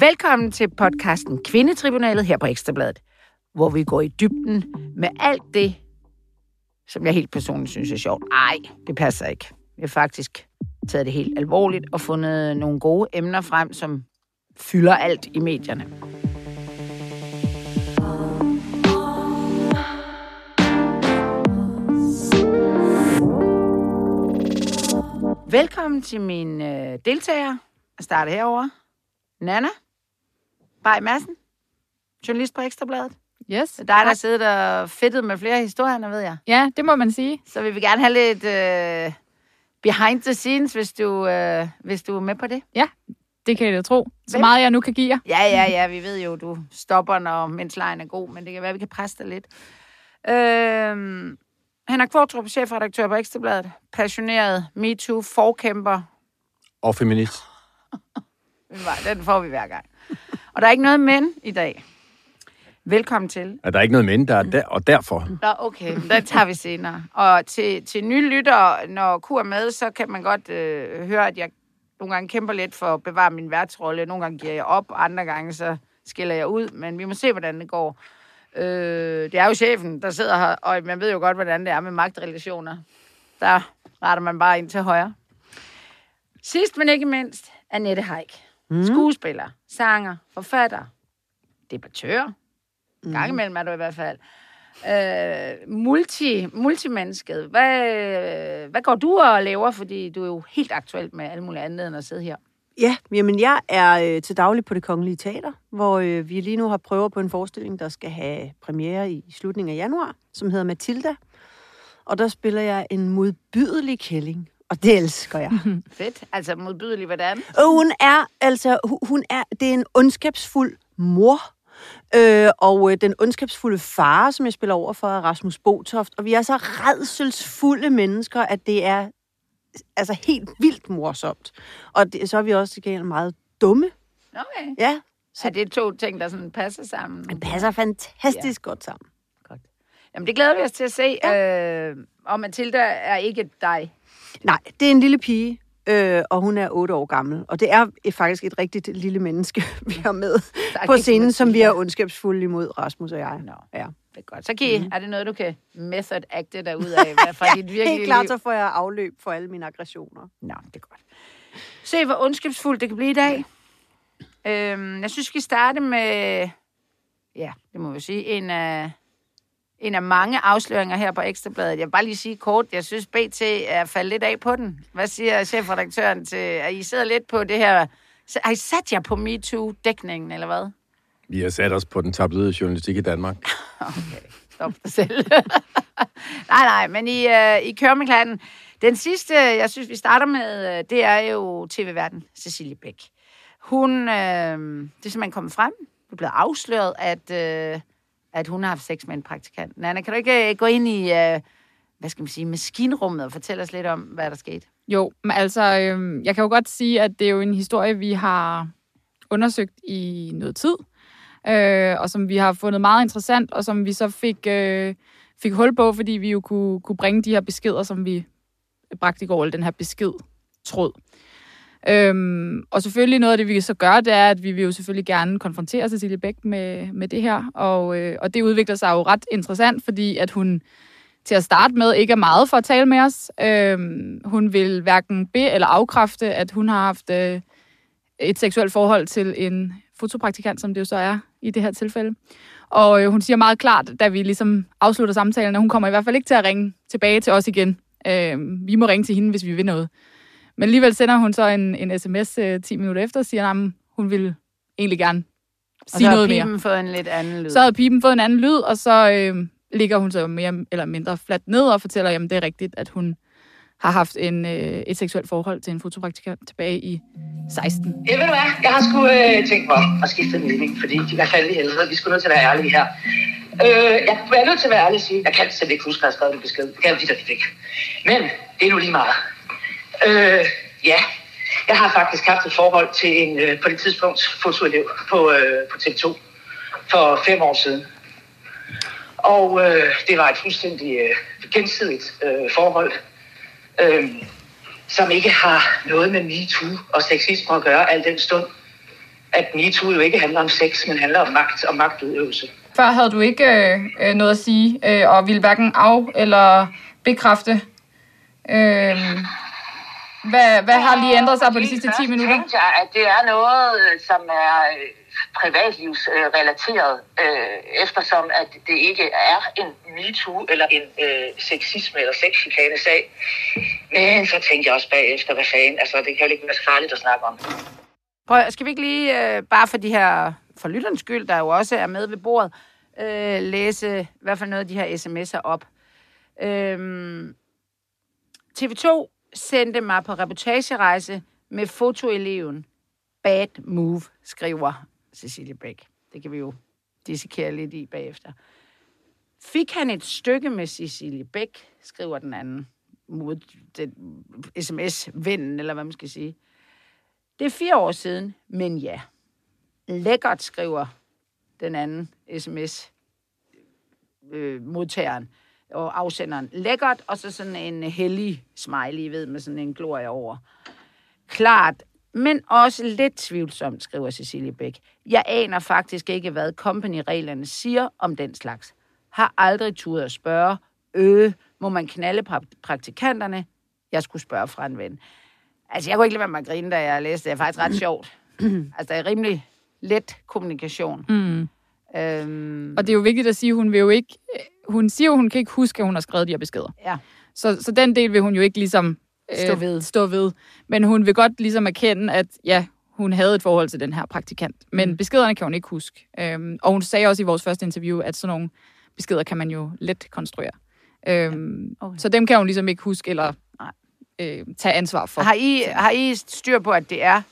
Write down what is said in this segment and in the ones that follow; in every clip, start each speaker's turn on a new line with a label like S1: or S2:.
S1: Velkommen til podcasten Kvindetribunalet her på Ekstrabladet, hvor vi går i dybden med alt det, som jeg helt personligt synes er sjovt. Ej, det passer ikke. Jeg har faktisk taget det helt alvorligt og fundet nogle gode emner frem, som fylder alt i medierne. Velkommen til mine øh, deltager. deltagere. Jeg starter herover. Nana Bay Madsen, journalist på Ekstrabladet.
S2: Yes.
S1: Det er dig, der siddet og fedtet med flere historier, ved jeg.
S2: Ja, det må man sige.
S1: Så vi vil gerne have lidt øh, behind the scenes, hvis du, øh, hvis du er med på det.
S2: Ja, det kan jeg da tro. Så
S1: Hvem?
S2: meget jeg nu kan give jer.
S1: Ja, ja, ja, vi ved jo, du stopper, når mens lejen er god, men det kan være, vi kan presse dig lidt. Øh, Henrik Kvartrup, chefredaktør på Ekstrabladet, passioneret MeToo-forkæmper.
S3: Og feminist.
S1: Den får vi hver gang. Og der er ikke noget men i dag. Velkommen til.
S3: Er der ikke noget mænd, der er der, og derfor?
S1: Nå, okay, men den tager vi senere. Og til, til nye lyttere, når Kur er med, så kan man godt øh, høre, at jeg nogle gange kæmper lidt for at bevare min værtsrolle. Nogle gange giver jeg op, andre gange så skiller jeg ud, men vi må se, hvordan det går. Øh, det er jo chefen, der sidder her, og man ved jo godt, hvordan det er med magtrelationer. Der retter man bare ind til højre. Sidst, men ikke mindst, Annette Haik. Mm. Skuespiller, sanger, forfatter, debattør. Mm. Gang imellem er du i hvert fald. Øh, multi, multimennesket. Hvad, hvad går du og laver? Fordi du er jo helt aktuelt med alle mulige andet end at sidde her.
S4: Ja, jamen jeg er øh, til daglig på det Kongelige Teater, hvor øh, vi lige nu har prøver på en forestilling, der skal have premiere i slutningen af januar, som hedder Matilda. Og der spiller jeg en modbydelig kælling, og det elsker jeg.
S1: Fedt. Altså modbydelig, hvordan?
S4: Og hun er, altså, hu- hun er, det er en ondskabsfuld mor, øh, og øh, den ondskabsfulde far, som jeg spiller over for, er Rasmus Botoft. Og vi er så redselsfulde mennesker, at det er altså helt vildt morsomt. Og det, så er vi også til gengæld meget dumme.
S1: Okay.
S4: Ja,
S1: Så er det to ting, der sådan passer sammen?
S4: det passer fantastisk ja. godt sammen.
S1: Godt. Jamen, det glæder vi os til at se. Ja. Øh, og Mathilda er ikke dig.
S4: Nej, det er en lille pige, øh, og hun er otte år gammel. Og det er faktisk et rigtigt lille menneske, vi har med på scenen, som vi er ondskabsfulde imod, Rasmus og jeg.
S1: Nå.
S4: Ja.
S1: Det er godt. Så kan I, mm. er det noget, du kan method acte dig ud af? Hvad fra dit virkelige
S4: Helt klart,
S1: liv?
S4: så får jeg afløb for alle mine aggressioner.
S1: Nå, det er godt. Se, hvor ondskabsfuldt det kan blive i dag. Øhm, jeg synes, vi skal starte med, ja, det må vi sige, en af, en af mange afsløringer her på Ekstrabladet. Jeg vil bare lige sige kort, jeg synes, BT er faldet lidt af på den. Hvad siger chefredaktøren til, at I sidder lidt på det her... Har I sat jer på MeToo-dækningen, eller hvad?
S3: Vi har sat os på den tabloide journalistik i Danmark.
S1: Okay, stop dig selv. nej, nej, men I, øh, I kører med klatten. Den sidste, jeg synes, vi starter med, øh, det er jo tv-verden, Cecilie Bæk. Hun, øh, det er simpelthen kommet frem, det er blevet afsløret, at, øh, at hun har haft sex med en praktikant. Nana, kan du ikke øh, gå ind i, øh, hvad skal man sige, maskinrummet og fortælle os lidt om, hvad der skete?
S2: Jo, men altså, øhm, jeg kan jo godt sige, at det er jo en historie, vi har undersøgt i noget tid, øh, og som vi har fundet meget interessant, og som vi så fik, øh, fik hul på, fordi vi jo kunne, kunne bringe de her beskeder, som vi bragte i går, eller den her besked-tråd. Øhm, og selvfølgelig noget af det, vi så gør, det er, at vi vil jo selvfølgelig gerne konfrontere Cecilie Bæk med, med det her, og, øh, og det udvikler sig jo ret interessant, fordi at hun til at starte med ikke er meget for at tale med os. Øhm, hun vil hverken be- eller afkræfte, at hun har haft øh, et seksuelt forhold til en fotopraktikant, som det jo så er i det her tilfælde. Og øh, hun siger meget klart, da vi ligesom afslutter samtalen, at hun kommer i hvert fald ikke til at ringe tilbage til os igen. Øh, vi må ringe til hende, hvis vi vil noget. Men alligevel sender hun så en, en sms øh, 10 minutter efter og siger, at hun vil egentlig gerne
S1: Og
S2: sige
S1: så har
S2: noget mere.
S1: piben fået en lidt anden lyd.
S2: Så havde pipen fået en anden lyd, og så øh, ligger hun så mere eller mindre fladt ned og fortæller, jamen det er rigtigt, at hun har haft en, øh, et seksuelt forhold til en fotopraktikant tilbage i 16.
S5: Ja, ved du hvad? Jeg har sgu øh, tænkt mig at skifte mening, fordi de kan falde i helvede. Vi skulle nødt til at være ærlige her. Øh, jeg er nødt til at være ærlig og sige, jeg kan slet ikke huske, at jeg har skrevet en besked. Det kan jeg jo ikke. Men det er nu lige meget. Øh, ja, jeg har faktisk haft et forhold til en, øh, på det tidspunkt, fotoelev på, øh, på TV2 for fem år siden. Og øh, det var et fuldstændig øh, gensidigt øh, forhold, øh, som ikke har noget med MeToo og sexisme at gøre, al den stund, at MeToo jo ikke handler om sex, men handler om magt og magtudøvelse.
S2: Før havde du ikke øh, øh, noget at sige, øh, og ville hverken af- eller bekræfte. Øh, hvad, hvad har lige ændret sig på de sidste 10 minutter?
S5: jeg, at det er noget, øh, som er øh, privatlivsrelateret, øh, eftersom at det ikke er en MeToo eller en øh, sexisme eller sexchikane sag. Men så tænkte jeg også bagefter, hvad fanden, altså det kan jo ikke være så farligt at snakke om.
S1: Prøv, skal vi ikke lige, øh, bare for de her, for lytterens skyld, der jo også er med ved bordet, øh, læse i hvert fald noget af de her sms'er op. Øhm, TV2 sendte mig på reportagerejse med fotoeleven. Bad move, skriver Cecilie Bæk. Det kan vi jo dissekere lidt i bagefter. Fik han et stykke med Cecilie Bæk, skriver den anden mod den sms-vennen, eller hvad man skal sige. Det er fire år siden, men ja. Lækkert, skriver den anden sms-modtageren øh, og afsenderen. Lækkert, og så sådan en hellig smiley, ved, med sådan en glorie over. Klart, men også lidt tvivlsomt, skriver Cecilie Bæk. Jeg aner faktisk ikke, hvad company-reglerne siger om den slags. Har aldrig turet at spørge. Øh, må man knalde pra- praktikanterne? Jeg skulle spørge fra en ven. Altså, jeg kunne ikke lade være med at grine, da jeg læste det. Det er faktisk ret sjovt. altså, det er rimelig let kommunikation.
S2: Mm.
S1: Øhm,
S2: Og det er jo vigtigt at sige, at hun vil jo ikke... Hun siger jo, hun kan ikke huske, at hun har skrevet de her beskeder.
S1: ja.
S2: Så, så den del vil hun jo ikke ligesom øh,
S1: Stå ved.
S2: stå ved. Men hun vil godt ligesom erkende, at ja, hun havde et forhold til den her praktikant. Men
S1: Mm.
S2: beskederne kan hun ikke huske. Øhm, og hun sagde også i vores første interview, at sådan nogle beskeder kan man jo let konstruere. Øhm,
S1: okay.
S2: Så dem kan hun ligesom ikke huske eller
S1: Nej.
S2: øh, tage ansvar for.
S1: Har I, har I styr på, at det er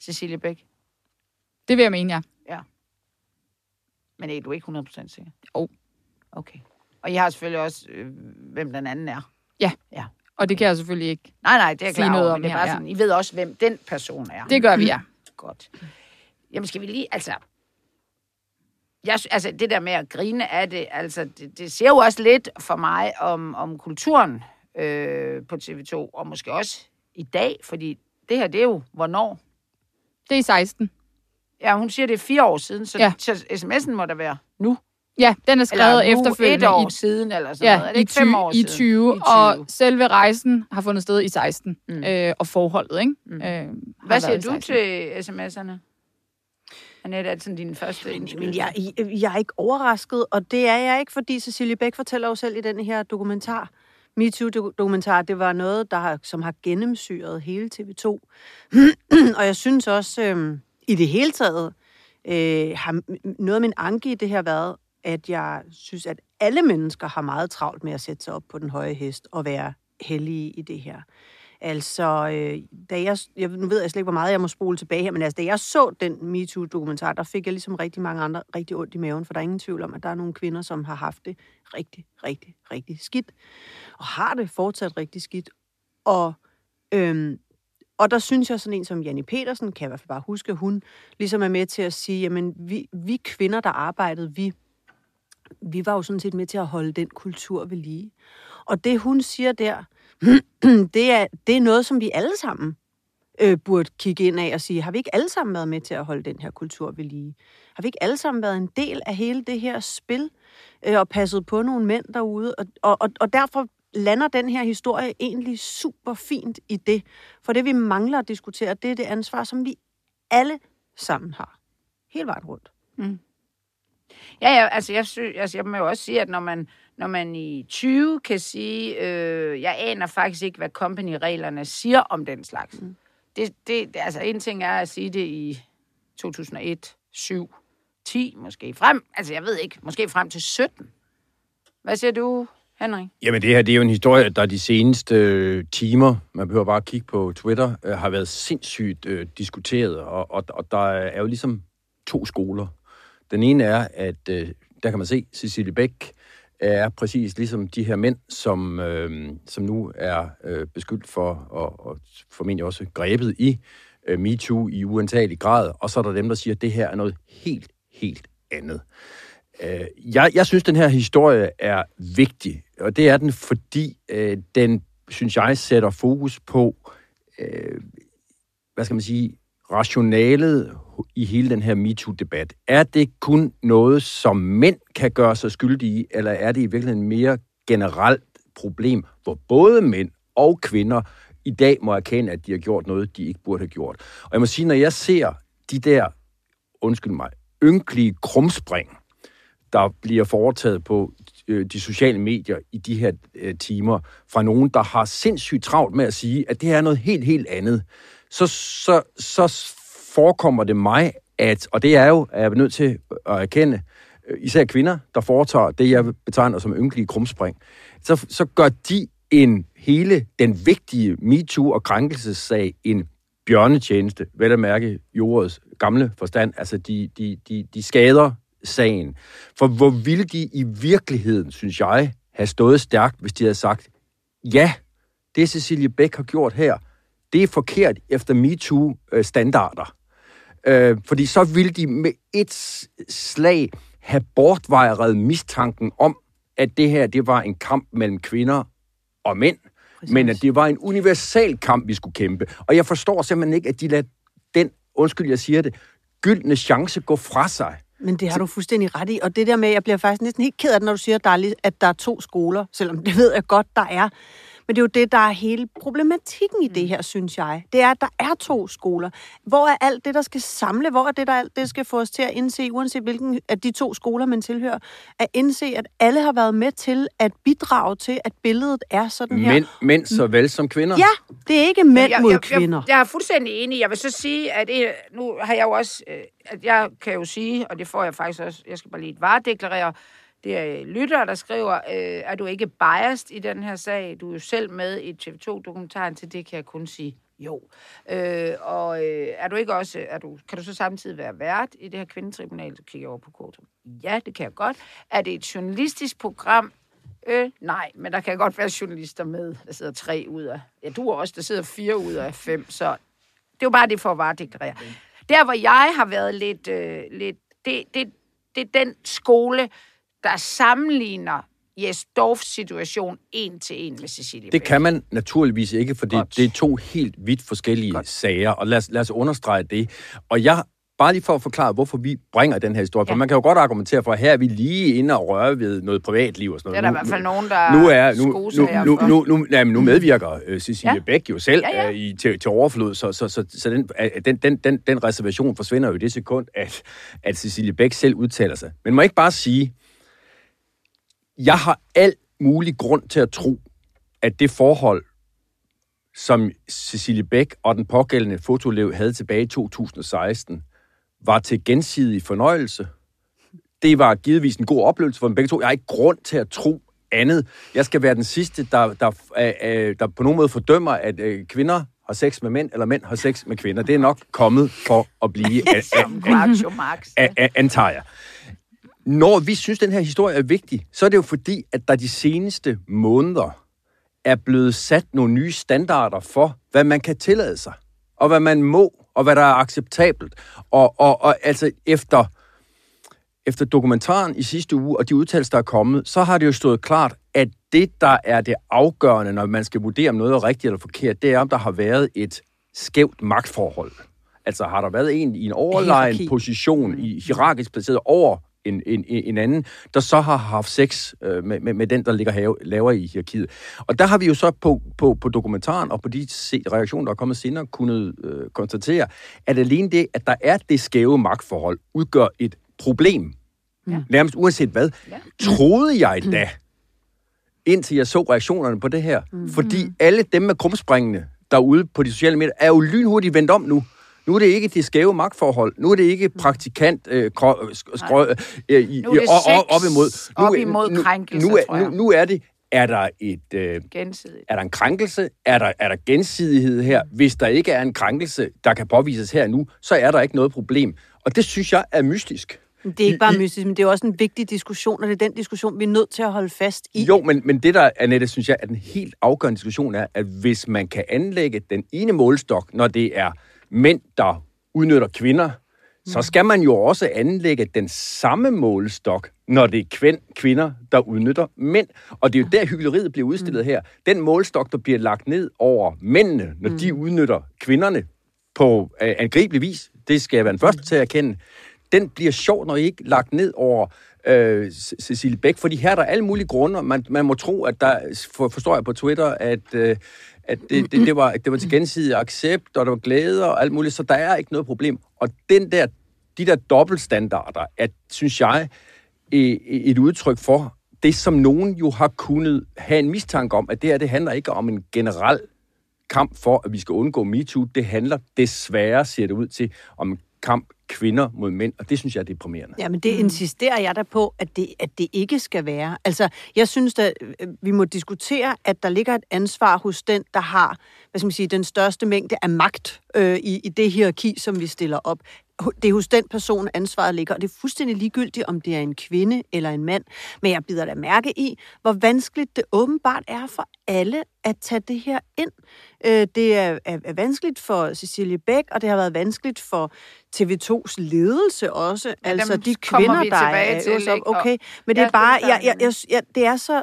S1: Cecilie Bæk?
S2: Det vil jeg mene, ja.
S1: Men er du ikke 100% sikker?
S2: Jo.
S1: Okay. Og I har selvfølgelig også, øh, hvem den anden er.
S2: Og det kan jeg selvfølgelig ikke.
S1: Nej, nej, det er jeg
S2: Sige
S1: klar
S2: noget
S1: over,
S2: om
S1: men det er
S2: her,
S1: bare
S2: ja.
S1: sådan, I ved også, hvem den person er.
S2: Det gør vi, ja.
S1: Godt. Jamen, skal vi lige, altså... Jeg, altså, det der med at grine af det, altså, det, det ser jo også lidt for mig om, om kulturen øh, på TV2, og måske også i dag, fordi det her, det er jo, hvornår?
S2: Det er i 16.
S1: Ja, hun siger, det er fire år siden, så,
S2: Ja.
S1: ja. så sms'en må der være nu.
S2: Ja, den er skrevet
S1: Eller nu
S2: efterfølgende
S1: et år
S2: i
S1: siden, eller sådan noget. Er det
S2: i,
S1: ikke fem
S2: 20,
S1: år
S2: i
S1: siden?
S2: 20,
S1: I 20.
S2: og selve rejsen har fundet sted i 16, mm. Øh, og forholdet, ikke?
S1: Mm.
S2: Øh,
S1: Hvad siger du
S2: 16.
S1: til sms'erne? Annette, er det sådan din første indspil?
S4: Men jeg, jeg er ikke overrasket, og det er jeg ikke, fordi Cecilie Bæk fortæller jo selv i den her dokumentar, MeToo-dokumentar, det var noget, der har, som har gennemsyret hele TV2. og jeg synes også, øh, i det hele taget, øh, har noget af min anke i det her været, at jeg synes, at alle mennesker har meget travlt med at sætte sig op på den høje hest og være heldige i det her. Altså, øh, da jeg, jeg, nu ved jeg slet ikke, hvor meget jeg må spole tilbage her, men altså, da jeg så den MeToo-dokumentar, der fik jeg ligesom rigtig mange andre rigtig ondt i maven, for der er ingen tvivl om, at der er nogle kvinder, som har haft det rigtig, rigtig, rigtig skidt, og har det fortsat rigtig skidt. Og, øhm, og der synes jeg sådan en som Janne Petersen, kan jeg i hvert fald bare huske, hun ligesom er med til at sige, jamen vi, vi kvinder, der arbejdede, vi, vi var jo sådan set med til at holde den kultur ved lige. Og det hun siger der, det er, det er noget, som vi alle sammen øh, burde kigge ind af og sige, har vi ikke alle sammen været med til at holde den her kultur ved lige? Har vi ikke alle sammen været en del af hele det her spil øh, og passet på nogle mænd derude? Og, og, og, og derfor lander den her historie egentlig super fint i det. For det, vi mangler at diskutere, det er det ansvar, som vi alle sammen har. Hele vejen rundt.
S1: Ja, ja, altså jeg, sy, altså jeg må jo også sige, at når man, når man i 20 kan sige, øh, jeg aner faktisk ikke, hvad company-reglerne siger om den slags. Mm. Det, det, altså en ting er at sige det i 2001, 7, 10 måske frem. Altså jeg ved ikke, måske frem til 17. Hvad siger du, Henrik?
S3: Jamen det her, det er jo en historie, der de seneste øh, timer, man behøver bare at kigge på Twitter, øh, har været sindssygt øh, diskuteret, og, og, og der er jo ligesom to skoler. Den ene er, at øh, der kan man se, Cecilie Bæk er præcis ligesom de her mænd, som, øh, som nu er øh, beskyldt for, og, og formentlig også grebet i øh, MeToo i uantagelig grad, og så er der dem, der siger, at det her er noget helt, helt andet. Øh, jeg, jeg synes, den her historie er vigtig, og det er den, fordi øh, den, synes jeg, sætter fokus på, øh, hvad skal man sige, rationalet i hele den her MeToo-debat? Er det kun noget, som mænd kan gøre sig skyldige i, eller er det i virkeligheden mere generelt problem, hvor både mænd og kvinder i dag må erkende, at de har gjort noget, de ikke burde have gjort. Og jeg må sige, når jeg ser de der, undskyld mig, ynkelige krumspring, der bliver foretaget på øh, de sociale medier i de her øh, timer, fra nogen, der har sindssygt travlt med at sige, at det her er noget helt, helt andet, så, så, så forekommer det mig, at, og det er jo, at jeg nødt til at erkende, øh, især kvinder, der foretager det, jeg betegner som ynkelige krumspring, så, så gør de en hele den vigtige MeToo- og krænkelsessag en bjørnetjeneste, vel at mærke jordets gamle forstand. Altså, de, de, de, de skader sagen. For hvor ville de i virkeligheden, synes jeg, have stået stærkt, hvis de havde sagt, ja, det Cecilie Bæk har gjort her, det er forkert efter MeToo-standarder. Øh, fordi så ville de med et slag have bortvejret mistanken om, at det her det var en kamp mellem kvinder og mænd, Præcis. men at det var en universal kamp, vi skulle kæmpe. Og jeg forstår simpelthen ikke, at de lader den, undskyld, jeg siger det, gyldne chance gå fra sig.
S4: Men det har du fuldstændig ret i. Og det der med, jeg bliver faktisk næsten helt ked af det, når du siger, at der er, at der er to skoler, selvom det ved jeg godt, der er. Men det er jo det, der er hele problematikken i det mm. her, synes jeg. Det er, at der er to skoler. Hvor er alt det, der skal samle? Hvor er det, der alt det skal få os til at indse, uanset hvilken af de to skoler, man tilhører, at indse, at alle har været med til at bidrage til, at billedet er sådan her.
S3: Mænd, mænd såvel som kvinder?
S4: Ja, det er ikke mænd
S1: jeg,
S4: mod
S1: jeg,
S4: kvinder.
S1: Jeg, jeg er fuldstændig enig. Jeg vil så sige, at det, nu har jeg jo også, øh, at jeg kan jo sige, og det får jeg faktisk også, jeg skal bare lige varedeklarere, det er øh, lytter, der skriver, øh, er du ikke biased i den her sag? Du er jo selv med i TV2-dokumentaren, til det kan jeg kun sige jo. Øh, og øh, er du ikke også, øh, er du, kan du så samtidig være vært i det her kvindetribunal, du kigger over på kortet? Ja, det kan jeg godt. Er det et journalistisk program? Øh, nej, men der kan godt være journalister med. Der sidder tre ud af... Ja, du er også, der sidder fire ud af fem, så det er jo bare det for at varedeklarere. Der, hvor jeg har været lidt... Øh, lidt det, det, det er den skole, der sammenligner Jes Dorfs situation en til en med Cecilie
S3: Det kan man naturligvis ikke, for det, det er to helt vidt forskellige
S1: Godt.
S3: sager, og lad os, lad os understrege det. Og jeg, bare lige for at forklare, hvorfor vi bringer den her historie, ja. for man kan jo godt argumentere for, at her er vi lige inde og røre ved noget privatliv og sådan noget.
S1: Det er der i hvert fald nogen, der
S3: nu er, nu, nu, nu, nu, nu, nej, nu medvirker uh, Cecilie ja. Bæk jo selv
S1: Ja, ja.
S3: Uh, i, til, til overflod, så, så, så, så den, uh, den, den, den, den reservation forsvinder jo i det sekund, at, at Cecilie Bæk selv udtaler sig. Men må jeg ikke bare sige, jeg har al mulig grund til at tro, at det forhold, som Cecilie Bæk og den pågældende fotolev havde tilbage i 2016, var til gensidig fornøjelse. Det var givetvis en god oplevelse for dem begge to. Jeg har ikke grund til at tro andet. Jeg skal være den sidste, der, der, der, der på nogen måde fordømmer, at øh, kvinder har sex med mænd, eller mænd har sex med kvinder. Det er nok kommet for at blive, antager jeg. Når vi synes, den her historie er vigtig, så er det jo fordi, at der de seneste måneder er blevet sat nogle nye standarder for, hvad man kan tillade sig, og hvad man må, og hvad der er acceptabelt. Og, og, og altså efter, efter dokumentaren i sidste uge, og de udtalelser, der er kommet, så har det jo stået klart, at det, der er det afgørende, når man skal vurdere, om noget er rigtigt eller forkert, det er, om der har været et skævt magtforhold. Altså har der været en i en overlegen position, i hierarkisk placeret over en, en, en anden, der så har haft sex øh, med, med, med den, der ligger have, lavere i hierarkiet. Og der har vi jo så på, på, på dokumentaren og på de se, reaktioner, der er kommet senere, kunnet øh, konstatere, at alene det, at der er det skæve magtforhold, udgør et problem. Ja. Nærmest uanset hvad. Ja. Troede jeg da, indtil jeg så reaktionerne på det her. Mm. Fordi alle dem med krumspringene derude på de sociale medier, er jo lynhurtigt vendt om nu. Nu er det ikke det skæve magtforhold. Nu er det ikke praktikant øh, krø, skrø, øh, i,
S1: Nu er det
S3: op imod.
S1: op imod
S3: nu,
S1: krænkelser,
S3: nu,
S1: tror
S3: er,
S1: jeg.
S3: nu, nu er det, er der et... Øh,
S1: Gensidigt.
S3: er der en krænkelse? Er der, er der gensidighed her? Hvis der ikke er en krænkelse, der kan påvises her nu, så er der ikke noget problem. Og det synes jeg er mystisk.
S4: Det er ikke bare mystisk, men det er også en vigtig diskussion, og det er den diskussion, vi er nødt til at holde fast i.
S3: Jo, men, men det der, Annette, synes jeg, er den helt afgørende diskussion er, at hvis man kan anlægge den ene målstok, når det er mænd, der udnytter kvinder, så skal man jo også anlægge den samme målestok, når det er kvind, kvinder, der udnytter mænd. Og det er jo der, hyggeleriet bliver udstillet her. Den målestok, der bliver lagt ned over mændene, når de udnytter kvinderne, på øh, angribelig vis, det skal jeg være den første til at erkende, den bliver sjov, når I ikke lagt ned over øh, Cecilie Bæk, fordi her er der alle mulige grunde. Man, man må tro, at der, for, forstår jeg på Twitter, at, øh, at det, det, det, var, det var til gensidig accept, og der var glæde og alt muligt, så der er ikke noget problem. Og den der, de der dobbeltstandarder, at, synes jeg, et udtryk for det, som nogen jo har kunnet have en mistanke om, at det her, det handler ikke om en generel kamp for, at vi skal undgå MeToo. Det handler desværre, ser det ud til, om en kamp kvinder mod mænd, og det synes jeg er deprimerende.
S4: Ja, men det insisterer jeg da på, at det, at det ikke skal være. Altså, jeg synes, at vi må diskutere, at der ligger et ansvar hos den, der har hvad skal man sige, den største mængde af magt øh, i, i det hierarki, som vi stiller op. Det er hos den person, ansvaret ligger, og det er fuldstændig ligegyldigt, om det er en kvinde eller en mand. Men jeg bider da mærke i, hvor vanskeligt det åbenbart er for alle at tage det her ind. Øh, det er, er, er vanskeligt for Cecilie Bæk, og det har været vanskeligt for TV2's ledelse også.
S1: Ja,
S4: altså de kvinder,
S1: vi
S4: der er
S1: til,
S4: øverst op.
S1: ikke? Og-
S4: Okay, men det er bare,
S1: det er
S4: jeg, jeg, jeg, jeg, det er så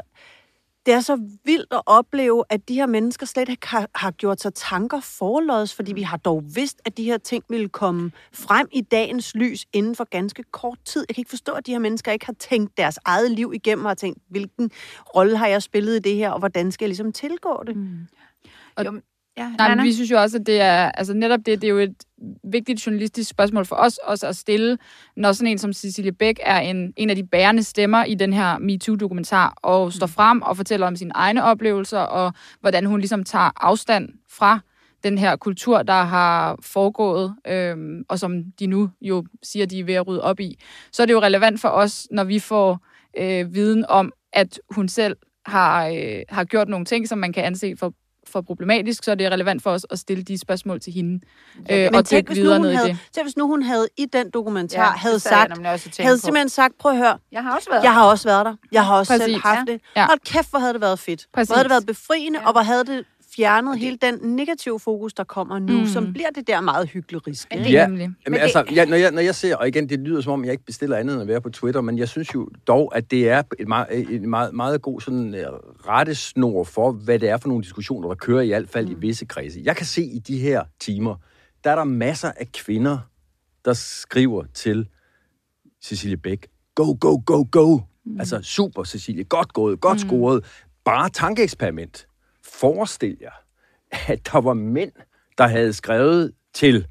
S4: det er så vildt at opleve, at de her mennesker slet ikke har, har gjort sig tanker forlods, fordi vi har dog vidst, at de her ting ville komme frem i dagens lys inden for ganske kort tid. Jeg kan ikke forstå, at de her mennesker ikke har tænkt deres eget liv igennem og har tænkt, hvilken rolle har jeg spillet i det her, og hvordan skal jeg ligesom tilgå det? Mm.
S1: Jo, ja,
S2: Nej, men vi synes jo også, at det er, altså netop det, det er jo et vigtigt journalistisk spørgsmål for os også at stille, når sådan en som Cecilie Bæk er en, en af de bærende stemmer i den her MeToo-dokumentar, og står frem og fortæller om sine egne oplevelser, og hvordan hun ligesom tager afstand fra den her kultur, der har foregået, øhm, og som de nu jo siger, de er ved at rydde op i. Så er det jo relevant for os, når vi får øh, viden om, at hun selv har, øh, har gjort nogle ting, som man kan anse for for problematisk, så er det relevant for os at stille de spørgsmål til hende, øh,
S4: Men
S2: og
S4: tænk hvis, nu
S2: videre
S4: hun
S2: ned i
S4: havde,
S2: det.
S4: tænk, hvis nu hun havde i den dokumentar
S1: Ja,
S4: havde
S1: jeg
S4: sagt,
S1: tænkte
S4: havde
S1: på.
S4: simpelthen sagt, prøv at høre,
S1: Jeg har også været
S4: Jeg har også været der. Jeg har også
S2: Præcis,
S4: selv haft
S1: ja.
S4: det.
S2: Ja.
S4: Hold kæft, hvor havde det været fedt.
S2: Præcis.
S4: Hvor havde det været befriende,
S1: Ja.
S4: og hvor havde det fjernet hele den negative fokus, der kommer nu,
S2: Mm.
S4: som bliver det der meget hyggelig
S2: Det
S3: Ja.
S2: nemlig.
S3: Jamen,
S1: Men
S3: altså, jeg, når, jeg, når jeg ser, og igen, det lyder som om, jeg ikke bestiller andet end at være på Twitter, men jeg synes jo dog, at det er et meget, et meget, meget god sådan, uh, rettesnor for, hvad det er for nogle diskussioner, der kører i hvert fald mm. i visse kredse. Jeg kan se i de her timer, der er der masser af kvinder, der skriver til Cecilie Bæk, go, go, go, go. Mm. Altså, super, Cecilie, godt gået, godt mm. scoret. Bare tankeeksperiment. Forestil jer, at der var mænd, der havde skrevet til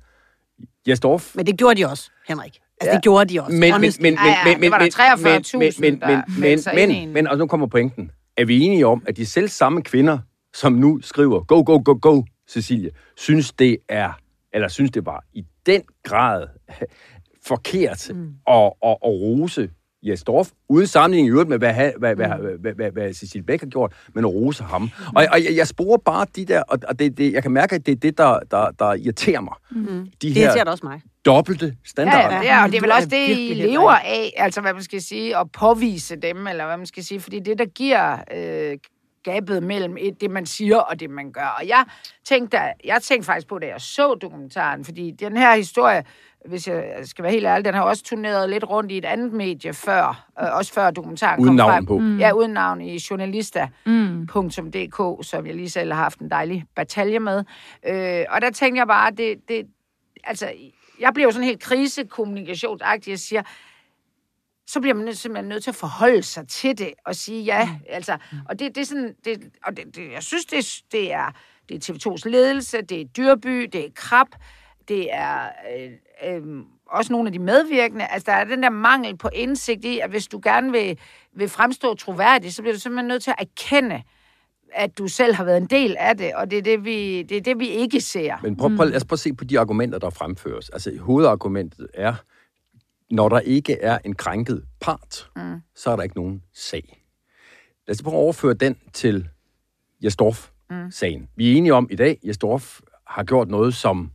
S3: Jesdorf,
S4: Men det gjorde de også, Henrik. Altså,
S3: Ja.
S4: det gjorde de også.
S3: men, men, men,
S1: ja,
S3: men,
S1: det
S3: men,
S1: var der
S3: men,
S1: 43.000,
S3: men, men,
S1: der
S3: men, men, men,
S1: en-
S3: men, og nu kommer pointen. Er vi enige om, at de selv samme kvinder, som nu skriver, go, go, go, go, Cecilie, synes det er, eller synes det var i den grad forkert mm. at, at, at rose Jes Dorf, uden sammenligning i øvrigt med, hvad, hvad, hvad, hvad, hvad, hvad, hvad Cecilie Bæk har gjort, men at rose ham. Mm. Og, og jeg, jeg sporer bare de der, og, det, det, jeg kan mærke, at det er det, der, der, der irriterer mig. Mm. De
S4: det
S3: her
S4: irriterer også mig.
S3: dobbelte standarder.
S1: Ja, ja, det er, og det er vel også det, I lever af, altså hvad man skal sige, at påvise dem, eller hvad man skal sige, fordi det, der giver øh, gabet mellem et, det, man siger, og det, man gør. Og jeg tænkte, jeg tænkte faktisk på, da jeg så dokumentaren, fordi den her historie, hvis jeg skal være helt ærlig, den har også turneret lidt rundt i et andet medie før, øh, også før dokumentaren
S3: Uden
S1: kom
S3: navn
S1: frem.
S3: på.
S1: Mm. Ja, uden navn i journalista.dk,
S2: Mm.
S1: som jeg lige selv har haft en dejlig batalje med. Øh, og der tænkte jeg bare, det, det, altså, jeg bliver jo sådan helt krisekommunikationsagtig, jeg siger, så bliver man nødt- simpelthen nødt til at forholde sig til det og sige ja. Mm. Altså, og det, det er sådan, det, og det, det, jeg synes, det, er- det er, det er TV2's ledelse, det er Dyrby, det er Krab, det er øh, øh, også nogle af de medvirkende. Altså, der er den der mangel på indsigt i, at hvis du gerne vil, vil fremstå troværdig, så bliver du simpelthen nødt til at erkende, at du selv har været en del af det, og det er det, vi, det, er det, vi ikke ser.
S3: Men prøv, prøv, lad os prøve at se på de argumenter, der fremføres. Altså, hovedargumentet er, når der ikke er en krænket part, mm. så er der ikke nogen sag. Lad os prøve at overføre den til Jesdorf-sagen. Mm. Vi er enige om i dag, at Jesdorf har gjort noget, som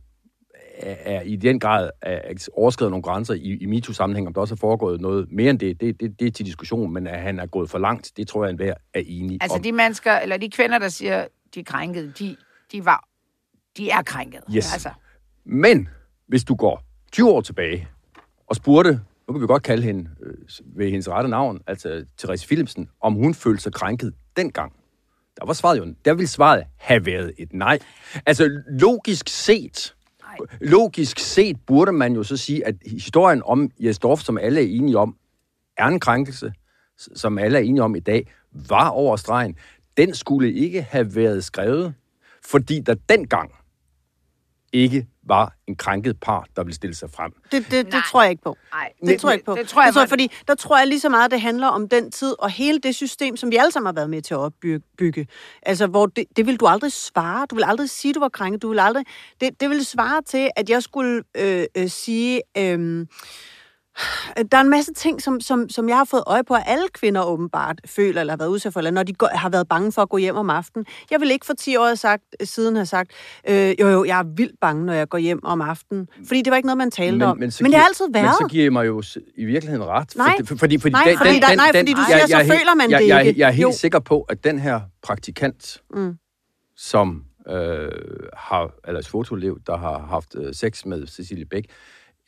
S3: er, i den grad er, er overskrevet nogle grænser i, i MeToo-sammenhæng. Om der også er foregået noget mere end det, det, det, det er til diskussion, men at han er gået for langt, det tror jeg, enhver er enig
S1: Altså,
S3: om.
S1: de mennesker, eller de kvinder, der siger, de er krænkede, de, de, var, de er krænket.
S3: Yes.
S1: Altså,
S3: Men hvis du går 20 år tilbage og spurgte, nu kan vi godt kalde hende øh, ved hendes rette navn, altså Therese Philipsen, om hun følte sig krænket dengang, der var svaret jo, der ville svaret have været et nej. Altså logisk set, logisk set burde man jo så sige, at historien om Jes Dorf, som alle er enige om, er en krænkelse, som alle er enige om i dag, var over stregen. Den skulle ikke have været skrevet, fordi der dengang ikke var en krænket par, der ville stille sig frem.
S4: Det, det, det tror jeg ikke på.
S1: Nej,
S4: Det tror jeg ikke på.
S1: Det
S4: det tror jeg,
S1: man-
S4: fordi der tror jeg lige så meget, det handler om den tid og hele det system, som vi alle sammen har været med til at opbygge. Altså, hvor det, det vil du aldrig svare. Du vil aldrig sige, du var krænket. Du vil aldrig... Det, det vil svare til, at jeg skulle øh, øh, sige... Øh, der er en masse ting, som, som, som jeg har fået øje på, at alle kvinder åbenbart føler eller har været udsat for, eller når de går, har været bange for at gå hjem om aftenen. Jeg vil ikke for 10 år sagt, siden have sagt, øh, jo jo, jeg er vildt bange, når jeg går hjem om aftenen. Fordi det var ikke noget, man talte om. Men,
S3: så
S4: men det har altid været.
S3: Men så giver jeg mig jo i virkeligheden ret.
S4: Nej.
S3: For, fordi, fordi,
S4: Nej, fordi der- nej, fordi du siger, så
S3: jeg er helt-
S4: føler man
S3: jeg,
S4: det
S3: jeg,
S4: ikke.
S3: Jeg er helt
S4: Jo.
S3: sikker på, at den her praktikant,
S4: Mm.
S3: som øh, har, eller fotolev, der har haft øh, sex med Cecilie Bæk,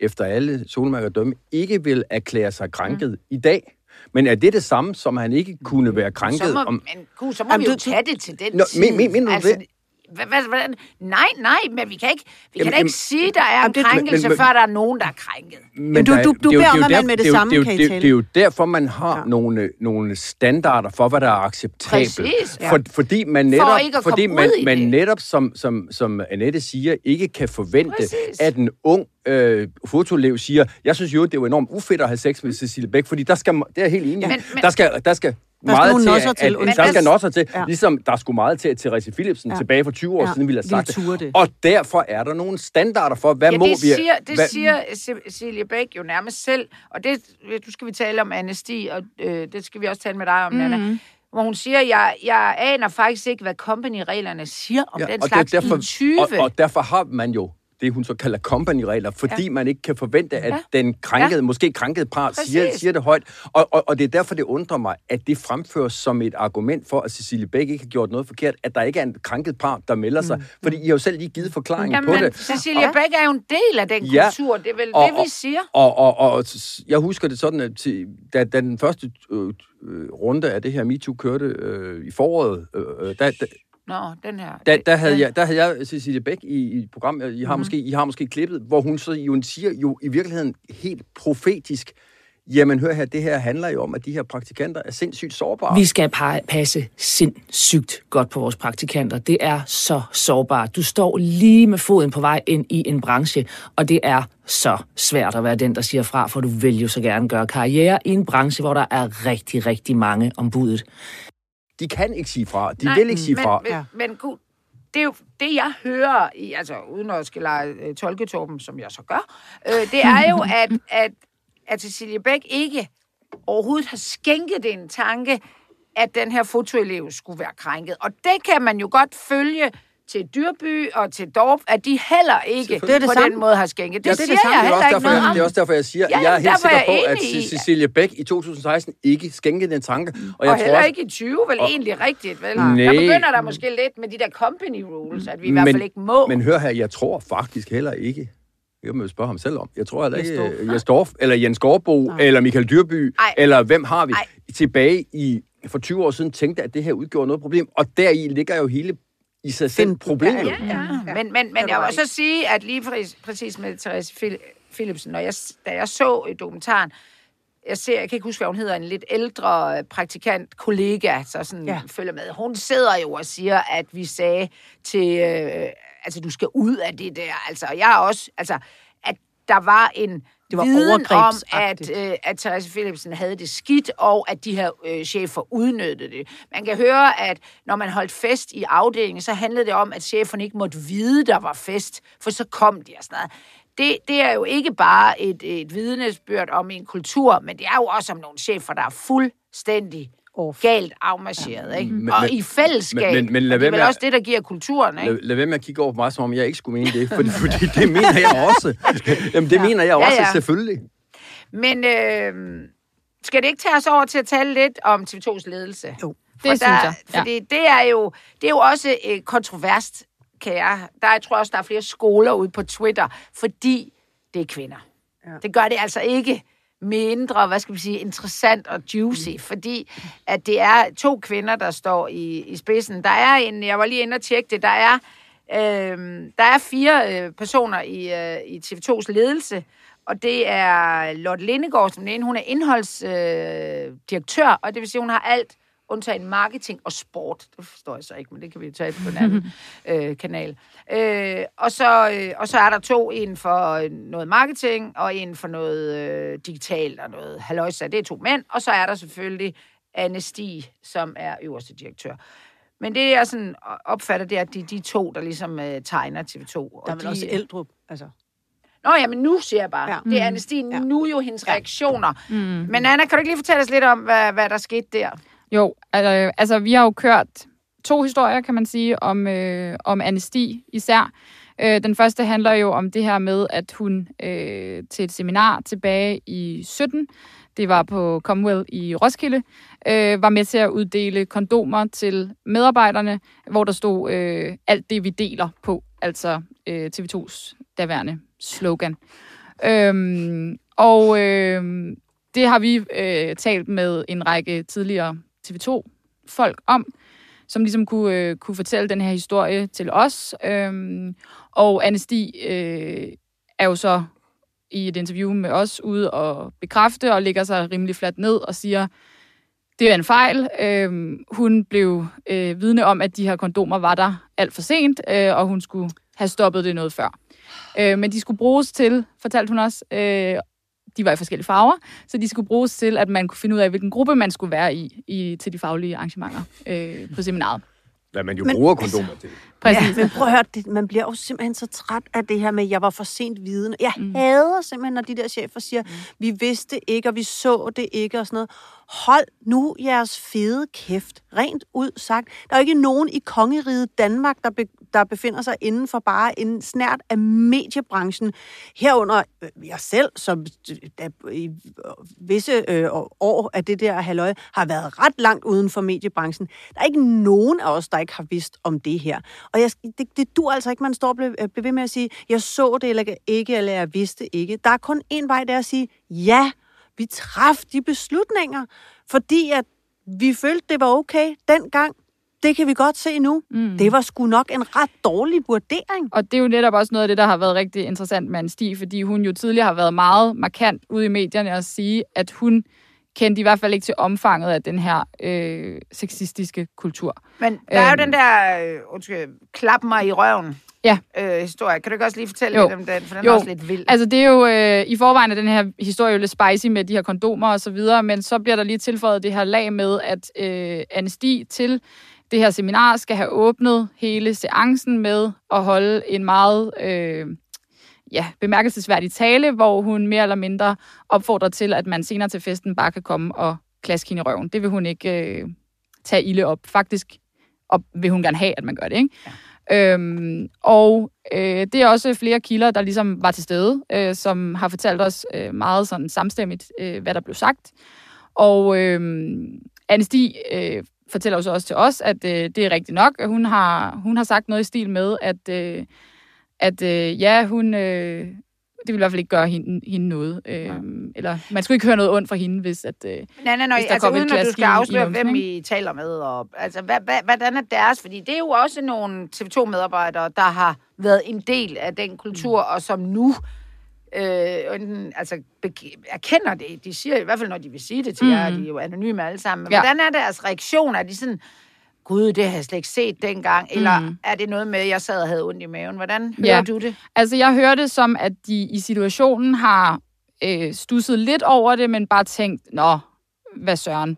S3: efter alle solmærker dømme, ikke vil erklære sig krænket mm. i dag. Men er det det samme, som han ikke kunne være krænket
S1: Så må,
S3: om?
S1: men, gud, så må
S4: Jamen,
S1: vi jo
S4: du-
S1: tage det til den
S3: Nå,
S1: tid.
S3: men- men- du
S1: altså,
S3: det?
S1: Hvad, hvad, hvordan? Nej, nej, men vi kan ikke, vi
S3: Jamen,
S1: kan da ikke
S3: jamen,
S1: sige, der er en
S4: jamen, det-
S1: krænkelse,
S3: men- men-
S1: før der er nogen, der er krænket.
S3: Men
S4: du- du- du
S3: er
S4: beder
S3: er
S4: om, at man med det samme kan
S3: det er. Det er jo derfor, man har
S4: Ja.
S3: ja. nogle, nogle standarder for, hvad der er acceptabelt.
S1: Præcis, ja.
S3: For, fordi man netop,
S1: at
S3: fordi man, man netop som, som, som Annette siger, ikke kan forvente,
S1: Præcis.
S3: at en ung øh, fotolev siger, jeg synes jo, det er enormt ufedt at have sex med Cecilie Bæk, fordi der skal, det er jeg helt enig i.
S1: Men- men-
S3: der skal, der skal meget til, at,
S4: til,
S3: at, der skal nosser til,
S4: Ja.
S3: ja. ligesom der skulle meget til, at Therese Philipsen
S4: Ja.
S3: ja. tilbage for 20 år
S4: Ja.
S3: ja. siden ville have sagt det.
S4: det.
S3: Og derfor er der nogle standarder for, hvad
S1: Ja,
S3: må
S1: det
S3: vi...
S1: siger, det
S3: hvad,
S1: siger Cecilie Bæk jo nærmest selv, og det, du skal vi tale om amnesti, og øh, det skal vi også tale med dig om, mm. Nana. Hvor hun siger, jeg, jeg aner faktisk ikke, hvad company-reglerne siger om ja, den
S3: og
S1: slags
S3: det er derfor,
S1: i 20.
S3: Og, og derfor har man jo det, hun så kalder company-regler, fordi ja. man ikke kan forvente, at
S1: Ja.
S3: den krænkede,
S1: Ja.
S3: måske krænkede par siger,
S1: Præcis.
S3: siger det højt. Og, og, og det er derfor, det undrer mig, at det fremføres som et argument for, at Cecilie Bæk ikke har gjort noget forkert, at der ikke er en krænket par, der melder sig. Fordi I har jo selv lige givet forklaringen på
S1: Jamen,
S3: det.
S1: Cecilia Bæk er jo en del af den
S3: Ja.
S1: kultur, det er vel
S3: Og-
S1: det, vi siger.
S3: Og, og, og, og jeg husker det sådan, at da, da den første øh, øh, runde af det her MeToo kørte øh, i foråret, øh, øh, da, da,
S1: Nå, den her.
S3: der, der, havde jeg, der havde jeg Cecilie Bæk i, i et program, I har, mm-hmm. måske, I har måske klippet, hvor hun så jo siger jo i virkeligheden helt profetisk, jamen hør her, det her handler jo om, at de her praktikanter er sindssygt sårbare.
S6: Vi skal pa- passe sindssygt godt på vores praktikanter. Det er så sårbart. Du står lige med foden på vej ind i en branche, og det er så svært at være den, der siger fra, for du vil jo så gerne gøre karriere i en branche, hvor der er rigtig, rigtig mange om budet.
S3: De kan ikke sige fra, de
S1: Nej,
S3: vil ikke sige
S1: men,
S3: fra.
S1: Men,
S4: Ja.
S1: men gud, det er jo det, jeg hører, i, altså uden at skal lege øh, tolketorben, som jeg så gør, øh, det er jo, at, at, at Cecilie Bæk ikke overhovedet har skænket en tanke, at den her fotoelev skulle være krænket. Og det kan man jo godt følge til Dyrby og til Dorf, at de heller ikke
S4: Det det
S1: på
S4: samme.
S1: den måde har skænket. Det,
S3: Ja,
S1: det siger
S3: samme.
S1: jeg
S3: det er
S1: heller
S3: også
S1: ikke
S3: derfor,
S1: noget
S3: jeg,
S1: om.
S3: det er også derfor, jeg siger,
S1: Ja,
S3: at jeg er helt
S1: er
S3: sikker på, at
S1: i-
S3: Cecilie Bæk i 2016 ikke skænkede den tanke. Og,
S1: Og,
S3: jeg
S1: og
S3: tror
S1: heller
S3: også,
S1: ikke i 20, vel
S3: og-
S1: egentlig rigtigt, vel?
S3: Nej.
S1: Der begynder der måske lidt med de der company rules, at vi i hvert fald ikke må.
S3: Men hør her, jeg tror faktisk heller ikke, det kan man jo spørge ham selv om, jeg tror heller
S4: Jens
S3: ikke, øh, Jens Dorf, eller Jens Gårdbo, eller Michael Dyrby,
S1: Ej.
S3: eller hvem har vi
S1: Ej.
S3: tilbage i for 20 år siden tænkte, at det her udgjorde noget problem, og deri ligger jo hele i sig selv problemet.
S4: Ja,
S1: Ja, men, men, men
S4: du
S1: jeg vil så sige, at lige præcis, med Therese Phil- Philipsen, når jeg, da jeg så i dokumentaren, jeg ser, jeg kan ikke huske, hvad hun hedder, en lidt ældre øh, praktikant, kollega, så sådan
S4: Ja.
S1: ja. følger med. Hun sidder jo og siger, at vi sagde til, øh, altså du skal ud af det der. Altså, jeg har også, altså, at der var en
S4: Det var
S1: viden om, at, øh, at Therese Philipsen havde det skidt, og at de her øh, chefer udnyttede det. Man kan høre, at når man holdt fest i afdelingen, så handlede det om, at cheferne ikke måtte vide, der var fest, for så kom de og sådan noget. Det, det er jo ikke bare et, et vidnesbyrd om en kultur, men det er jo også om nogle chefer, der er fuldstændig
S4: Off.
S1: galt afmarcheret, ikke?
S3: Men-
S1: og
S3: men-
S1: i fællesskab.
S3: men- men- men lad
S1: Og det er vel
S3: med
S1: også det, der giver kulturen, ikke?
S3: Lad, lad være med at kigge over på mig, som om jeg ikke skulle mene det, fordi, fordi det mener jeg også. Jamen, det mener jeg
S1: Ja,
S3: også,
S1: ja.
S3: selvfølgelig.
S1: Men øh, skal det ikke tage os over til at tale lidt om TV2's ledelse?
S4: Jo.
S2: Det
S1: For
S2: synes
S1: der,
S2: jeg, ja.
S1: Fordi det er jo, det er jo også øh, kontroverst, kan jeg. Der jeg tror også, der er flere skoler ude på Twitter, fordi det er kvinder. Ja. Det gør det altså ikke mindre, hvad skal vi sige, interessant og juicy, mm. fordi at det er to kvinder, der står i, i spidsen. Der er en, jeg var lige inde og tjekke det, der er Øh, der er fire øh, personer i, øh, i TV2's ledelse, og det er Lotte Lindegård, som den ene. Hun er indholdsdirektør, øh, direktør, og det vil sige, hun har alt undtagen marketing og sport. Det forstår jeg så ikke, men det kan vi jo tage på en anden øh, kanal. Øh, og, så, øh, og så er der to, en for øh, noget marketing, og en for noget øh, digitalt og noget halvøjsa. Det er to mænd, og så er der selvfølgelig Anne Stig, som er øverste direktør. Men det jeg sådan opfatter, det er, at de, de to, der ligesom øh, tegner TV2.
S4: Der
S1: og
S4: er vel
S1: de,
S4: også Eldrup, altså.
S1: Nå ja, men nu siger jeg bare.
S4: Ja.
S1: Ja. Det er Anne Stig,
S4: Ja.
S1: nu jo hendes reaktioner. Mm. Men Anna, kan du ikke lige fortælle os lidt om, hvad, hvad der skete der?
S2: Jo, altså, altså vi har jo kørt to historier, kan man sige, om, øh, om Anesti især. Øh, den første handler jo om det her med, at hun øh, til et seminar tilbage i 17, det var på Commonwealth i Roskilde, øh, var med til at uddele kondomer til medarbejderne, hvor der stod øh, alt det, vi deler på, altså øh, TV2's daværende slogan. Øhm, og øh, det har vi øh, talt med en række tidligere TV2-folk om, som ligesom kunne, øh, kunne fortælle den her historie til os. Øhm, og Anne Stig øh, er jo så i et interview med os ude og bekræfte og ligger sig rimelig fladt ned og siger, det er en fejl. Øhm, hun blev øh, vidne om, at de her kondomer var der alt for sent, øh, og hun skulle have stoppet det noget før. Øh, men de skulle bruges til, fortalte hun også, øh, de var i forskellige farver, så de skulle bruges til, at man kunne finde ud af, hvilken gruppe man skulle være i, i til de faglige arrangementer øh, på seminaret.
S3: Hvad man jo
S4: Men-
S3: bruger kondomer til.
S2: Præcis.
S4: Ja, men prøv at høre, det, man bliver jo simpelthen så træt af det her med, at jeg var for sent vidende. Jeg mm. hader simpelthen, når de der chefer siger, mm. vi vidste ikke, og vi så det ikke, og sådan noget. Hold nu jeres fede kæft, rent ud sagt. Der er jo ikke nogen i kongeriget Danmark, der, be, der befinder sig inden for bare en snært af mediebranchen. Herunder øh, jeg selv, som øh, der i øh, visse øh, år af det der halløj, har været ret langt uden for mediebranchen. Der er ikke nogen af os, der ikke har vidst om det her. Og jeg, det, det dur altså ikke, man står og bliver øh, ved med at sige, jeg så det eller ikke, eller jeg vidste ikke. Der er kun en vej, der at sige, ja, vi traf de beslutninger, fordi at vi følte, det var okay dengang. Det kan vi godt se nu. Mm. Det var sgu nok en ret dårlig vurdering.
S2: Og det er jo netop også noget af det, der har været rigtig interessant med Anne Stig, fordi hun jo tidligere har været meget markant ude i medierne at sige, at hun kendte i hvert fald ikke til omfanget af den her øh, sexistiske kultur.
S1: Men der er jo
S2: Øhm.
S1: den der, øh, undskyld, klap mig i røven
S2: Ja.
S1: øh, historie. Kan du ikke også lige fortælle
S2: Jo.
S1: lidt om den? For den
S2: Jo.
S1: er også lidt vild.
S2: Altså det er jo, øh, i forvejen er den her historie jo lidt spicy med de her kondomer og så videre, men så bliver der lige tilføjet det her lag med, at øh, Anne Stig til det her seminar skal have åbnet hele seancen med at holde en meget øh, ja, bemærkelsesværdig tale, hvor hun mere eller mindre opfordrer til, at man senere til festen bare kan komme og klaske hende i røven. Det vil hun ikke øh, tage ilde op. Faktisk op, vil hun gerne have, at man gør det. Ikke? Ja. Øhm, og øh, det er også flere kilder, der ligesom var til stede, øh, som har fortalt os øh, meget sådan samstemmigt, øh, hvad der blev sagt. Og øh, Anne Stig øh, fortæller jo så også til os, at øh, det er rigtigt nok. Hun har, hun har sagt noget i stil med, at, øh, at øh, ja, hun... Øh, det vil i hvert fald ikke gøre hende, hende noget. Øh, eller man skulle ikke høre noget ondt fra hende, hvis at... Øh,
S1: Nej, nej, nej,
S2: hvis der
S1: altså
S2: kom
S1: uden at du skal
S2: i- i
S1: afsløre,
S2: numsen,
S1: hvem? I taler med. Og, altså, hvad, hvad, hvordan er deres? Fordi det er jo også nogle TV2-medarbejdere, der har været en del af den kultur,
S2: Mm.
S1: og som nu øh, enten, altså, erkender det. De siger i hvert fald, når de vil sige det til mm. jer, de er jo anonyme alle sammen. Men
S2: ja.
S1: hvordan er deres reaktion? Er de sådan, gud, det har jeg slet ikke set dengang? Eller
S2: Mm.
S1: er det noget med, at jeg sad og havde ondt i maven? Hvordan hører
S2: Ja.
S1: du det?
S2: Altså, jeg hører det som, at de i situationen har øh, stusset lidt over det, men bare tænkt, nå, hvad søren.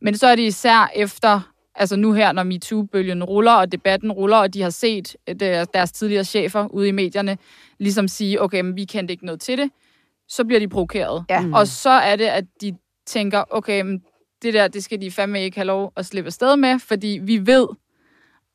S2: Men så er det især efter, altså nu her, når MeToo-bølgen ruller, og debatten ruller, og de har set øh, deres, deres tidligere chefer ude i medierne, ligesom sige, okay, men vi kendte ikke noget til det, så bliver de provokeret.
S1: Ja.
S2: Og så er det, at de tænker, okay, men det der, det skal de fandme ikke have lov at slippe afsted med, fordi vi ved,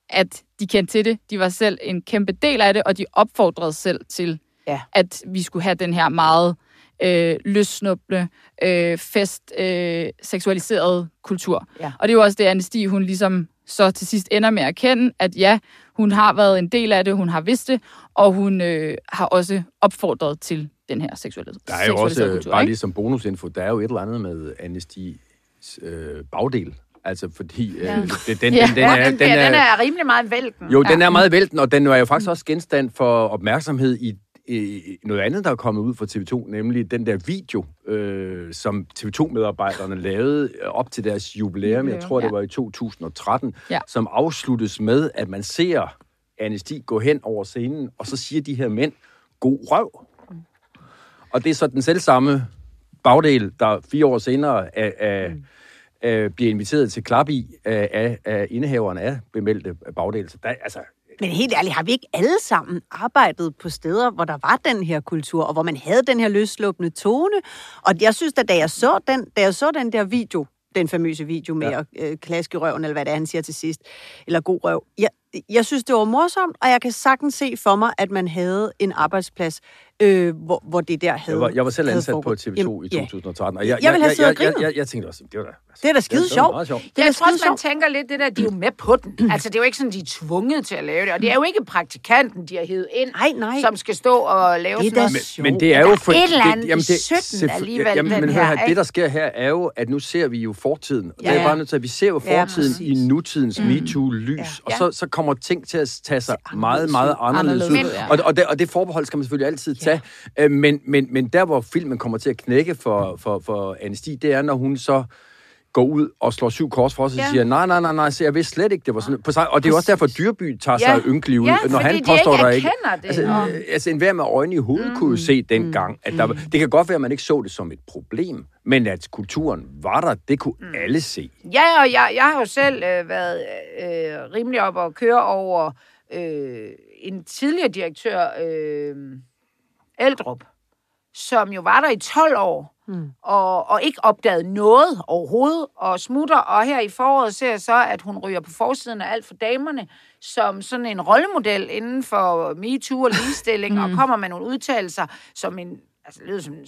S2: at de kendte til det. De var selv en kæmpe del af det, og de opfordrede selv til,
S1: Ja.
S2: at vi skulle have den her meget øh, løssnuble, øh, fest, øh, seksualiserede kultur.
S1: Ja.
S2: Og det er jo også det, Anne Stig, hun ligesom så til sidst ender med at erkende, at ja, hun har været en del af det, hun har vidst det, og hun øh, har også opfordret til den her seksuelle,
S3: Der er jo også,
S2: kultur.
S3: bare
S2: ikke?
S3: lige som bonusinfo, der er jo et eller andet med Amnesty's øh, bagdel. Altså, fordi
S1: Ja.
S3: øh, det, den,
S2: Ja.
S3: den, den,
S1: ja,
S3: er,
S1: den, den, er, den er rimelig meget vælten.
S3: Jo, den er meget vælten, og den er jo faktisk også genstand for opmærksomhed i, i noget andet, der er kommet ud fra TV2, nemlig den der video, øh, som TV2-medarbejderne lavede øh, op til deres jubilæum, jeg tror, det var i 2013,
S2: Ja.
S3: som afsluttes med, at man ser Anne Stig gå hen over scenen, og så siger de her mænd, god røv. Og det er så den selv samme bagdel, der fire år senere er, er, er, bliver inviteret til klap i af, af, af indehaveren af bemeldte bagdel. Så der, altså,
S4: Men helt ærligt, har vi ikke alle sammen arbejdet på steder, hvor der var den her kultur, og hvor man havde den her løsslåbende tone? Og jeg synes, at da jeg så den, da jeg så den der video, den famøse video med
S3: Ja.
S4: at øh, klaske røven, eller hvad det er, han siger til sidst, eller god røv. Jeg, jeg synes, det var morsomt, og jeg kan sagtens se for mig, at man havde en arbejdsplads, øh, hvor, hvor det der havde
S3: Jeg var, jeg var selv ansat på
S4: foregået.
S3: TV2
S4: Jamen,
S3: i
S4: ja.
S3: 2013, og jeg,
S4: Jeg
S3: jeg, jeg,
S4: og
S3: jeg,
S4: grinet.
S3: jeg, jeg tænkte også, det var da... Altså,
S4: Det er da skide
S3: det var
S4: sjovt.
S3: sjovt.
S4: Det er
S1: Jeg tror også,
S4: skide
S1: man tænker lidt det der, de er jo med på den. Altså, det er jo ikke sådan, de er tvunget til at lave det. Og det er jo ikke praktikanten, de har hævet ind,
S4: Nej, nej.
S1: som skal stå og lave
S4: Det
S1: sådan
S4: da
S1: noget.
S3: Men, men det er jo for,
S1: et eller andet
S3: jamen,
S1: i 17
S3: selvfø-
S1: alligevel,
S3: jamen,
S1: den
S3: men hør
S1: her,
S3: det der sker her er jo, at nu ser vi jo fortiden. Ja, det
S4: Ja.
S3: er bare nødt til, at vi ser jo
S4: Ja,
S3: fortiden
S4: præcis.
S3: i nutidens mm. MeToo-lys,
S4: Ja.
S3: og
S1: Ja.
S3: så, så kommer ting til at tage sig meget, meget anderledes ud.
S2: Ja.
S3: Og, og, det, og det forbehold skal man selvfølgelig altid tage. Øh, Men, men, men der, hvor filmen kommer til at knække for, for, for Anne Stig, det er, når hun så går ud og slår syv kors for os og
S1: Ja.
S3: siger, nej, nej, nej, nej, så jeg vidste slet ikke, det var sådan. På sig. Og det er også derfor, at Dyrby tager
S1: Ja.
S3: sig ynkelig ud,
S1: Ja,
S3: når han påstår, der ikke...
S1: det,
S3: Altså,
S1: og-
S3: øh, altså enhver med øjne i hovedet mm. kunne jo se dengang, at der, var- det kan godt være, at man ikke så det som et problem, men at kulturen var der, det kunne mm. alle se.
S1: Ja, og jeg, jeg har jo selv øh, været øh, rimelig op og køre over øh, en tidligere direktør, øh, Eldrup, som jo var der i 12 år, mm. og, og ikke opdagede noget overhovedet, og smutter, og her i foråret ser jeg så, at hun ryger på forsiden af alt for damerne, som sådan en rollemodel inden for MeToo og ligestilling, og kommer med nogle udtalelser, som en altså, det lyder som en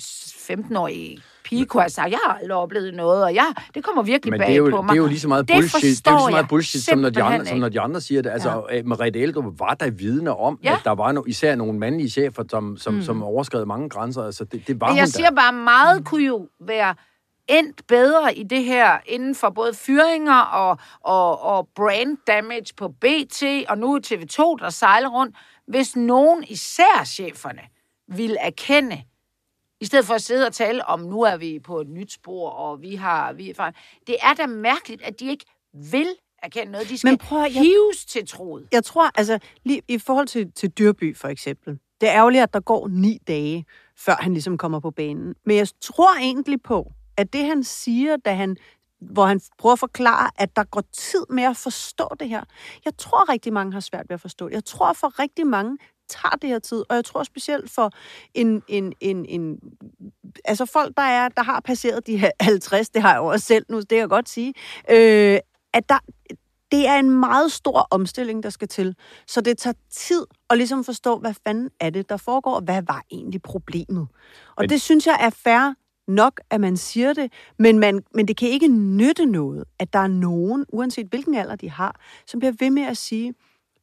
S1: 15-årig pige kunne have sagt, jeg har aldrig oplevet noget, og ja, det kommer virkelig
S3: Men
S1: bag
S3: det er, jo,
S1: på
S3: det
S1: mig.
S3: er jo lige så meget
S1: Det
S3: bullshit, det er jo lige så meget
S1: jeg
S3: bullshit som, når de andre,
S1: simpelthen
S3: som når de andre siger det. Altså, ja. Merete Eldrup var der vidne om,
S1: Ja.
S3: at der var no, især nogle mandlige chefer, som, som, mm. som overskred mange grænser. Altså, det, det var
S1: Men
S3: hun
S1: jeg
S3: der.
S1: siger bare, meget kunne jo være endt bedre i det her, inden for både fyringer og, og, og brand damage på BT, og nu TV2, der sejler rundt, hvis nogen, især cheferne, vil erkende, i stedet for at sidde og tale om, nu er vi på et nyt spor, og vi har... Vi er det er da mærkeligt, at de ikke vil erkende noget. De skal
S4: Men prøv at- jeg-
S1: hives til troet.
S4: jeg tror, altså, lige i forhold til, til Dyrby for eksempel, det er ærgerligt, at der går ni dage, før han ligesom kommer på banen. Men jeg tror egentlig på, at det han siger, da han hvor han prøver at forklare, at der går tid med at forstå det her. Jeg tror rigtig mange har svært ved at forstå det. Jeg tror for rigtig mange tager det her tid, og jeg tror specielt for en, en, en, en altså folk, der, er, der har passeret de her 50, det har jeg jo også selv nu, det kan jeg godt sige, øh, at der, det er en meget stor omstilling, der skal til. Så det tager tid at ligesom forstå, hvad fanden er det, der foregår, og hvad var egentlig problemet. Og
S3: Men-
S4: det synes jeg er fair nok, at man siger det, men, man, men det kan ikke nytte noget, at der er nogen, uanset hvilken alder de har, som bliver ved med at sige,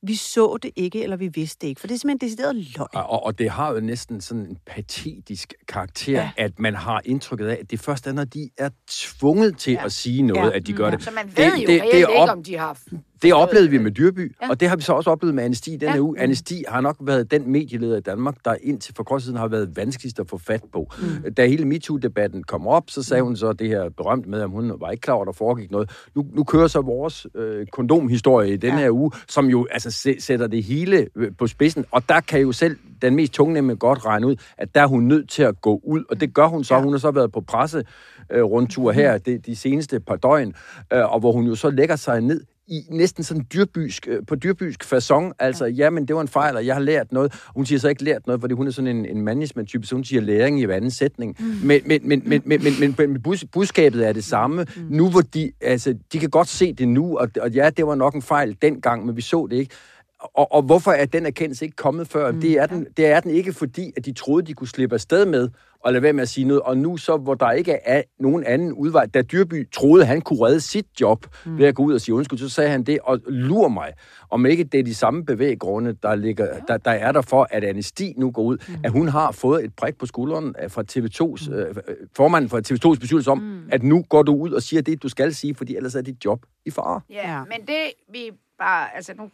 S4: vi så det ikke, eller vi vidste det ikke. For det er simpelthen decideret løgn.
S3: Og, og det har jo næsten sådan en patetisk karakter, ja.
S4: Ja.
S3: at man har indtrykket af, at det først er, når de er tvunget til ja. at sige noget,
S4: Ja.
S3: at de gør det.
S1: Så man ved
S3: det,
S1: jo
S3: det, det er op,
S1: ikke, om de har...
S3: Det oplevede vi med Dyrby, ja. Og det har vi så også oplevet med Anesti denne
S1: Ja.
S3: uge. Anesti har nok været den medieleder i Danmark, der indtil for kort siden har været vanskeligst at få fat på. Mm. Da hele MeToo-debatten kom op, så sagde hun så det her berømt med, at hun var ikke klar over, at der foregik noget. Nu, nu kører så vores øh, kondomhistorie i denne ja. her uge, som jo altså sæ- sætter det hele øh, på spidsen, og der kan jo selv den mest tungnemme godt regne ud, at der er hun nødt til at gå ud, og det gør hun så. Ja. Hun har så været på presse øh, rundtur her de, de seneste par døgn, øh, og hvor hun jo så lægger sig ned i næsten sådan dyrbysk, øh, på dyrbysk façon. Altså, ja, men det var en fejl, og jeg har lært noget. Hun siger så ikke lært noget, fordi hun er sådan en, en management-type, så hun siger læring i hver anden sætning. Mm. Men, men, men, men, men, men, men, men bus, budskabet er det samme. Mm. Nu hvor de, altså, de kan godt se det nu, og, og ja, det var nok en fejl dengang, men vi så det ikke. Og, og hvorfor er den erkendelse ikke kommet før? Mm, det, er den, det er den ikke, fordi at de troede, de kunne slippe afsted med at lade være med at sige noget. Og nu så, hvor der ikke er nogen anden udvej, da Dyrby troede, han kunne redde sit job mm. ved at gå ud og sige undskyld, så sagde han det, og lur mig, om ikke det er de samme bevæggrunde, der, ligger, ja. der, der er der for, at Anne Stig nu går ud, mm. at hun har fået et prik på skulderen øh, fra TV2's, mm. øh, formanden for TV2's bestyrelse om, mm. at nu går du ud og siger det, du skal sige, fordi ellers er dit job i fare.
S1: Ja, ja. men det vi bare, altså nu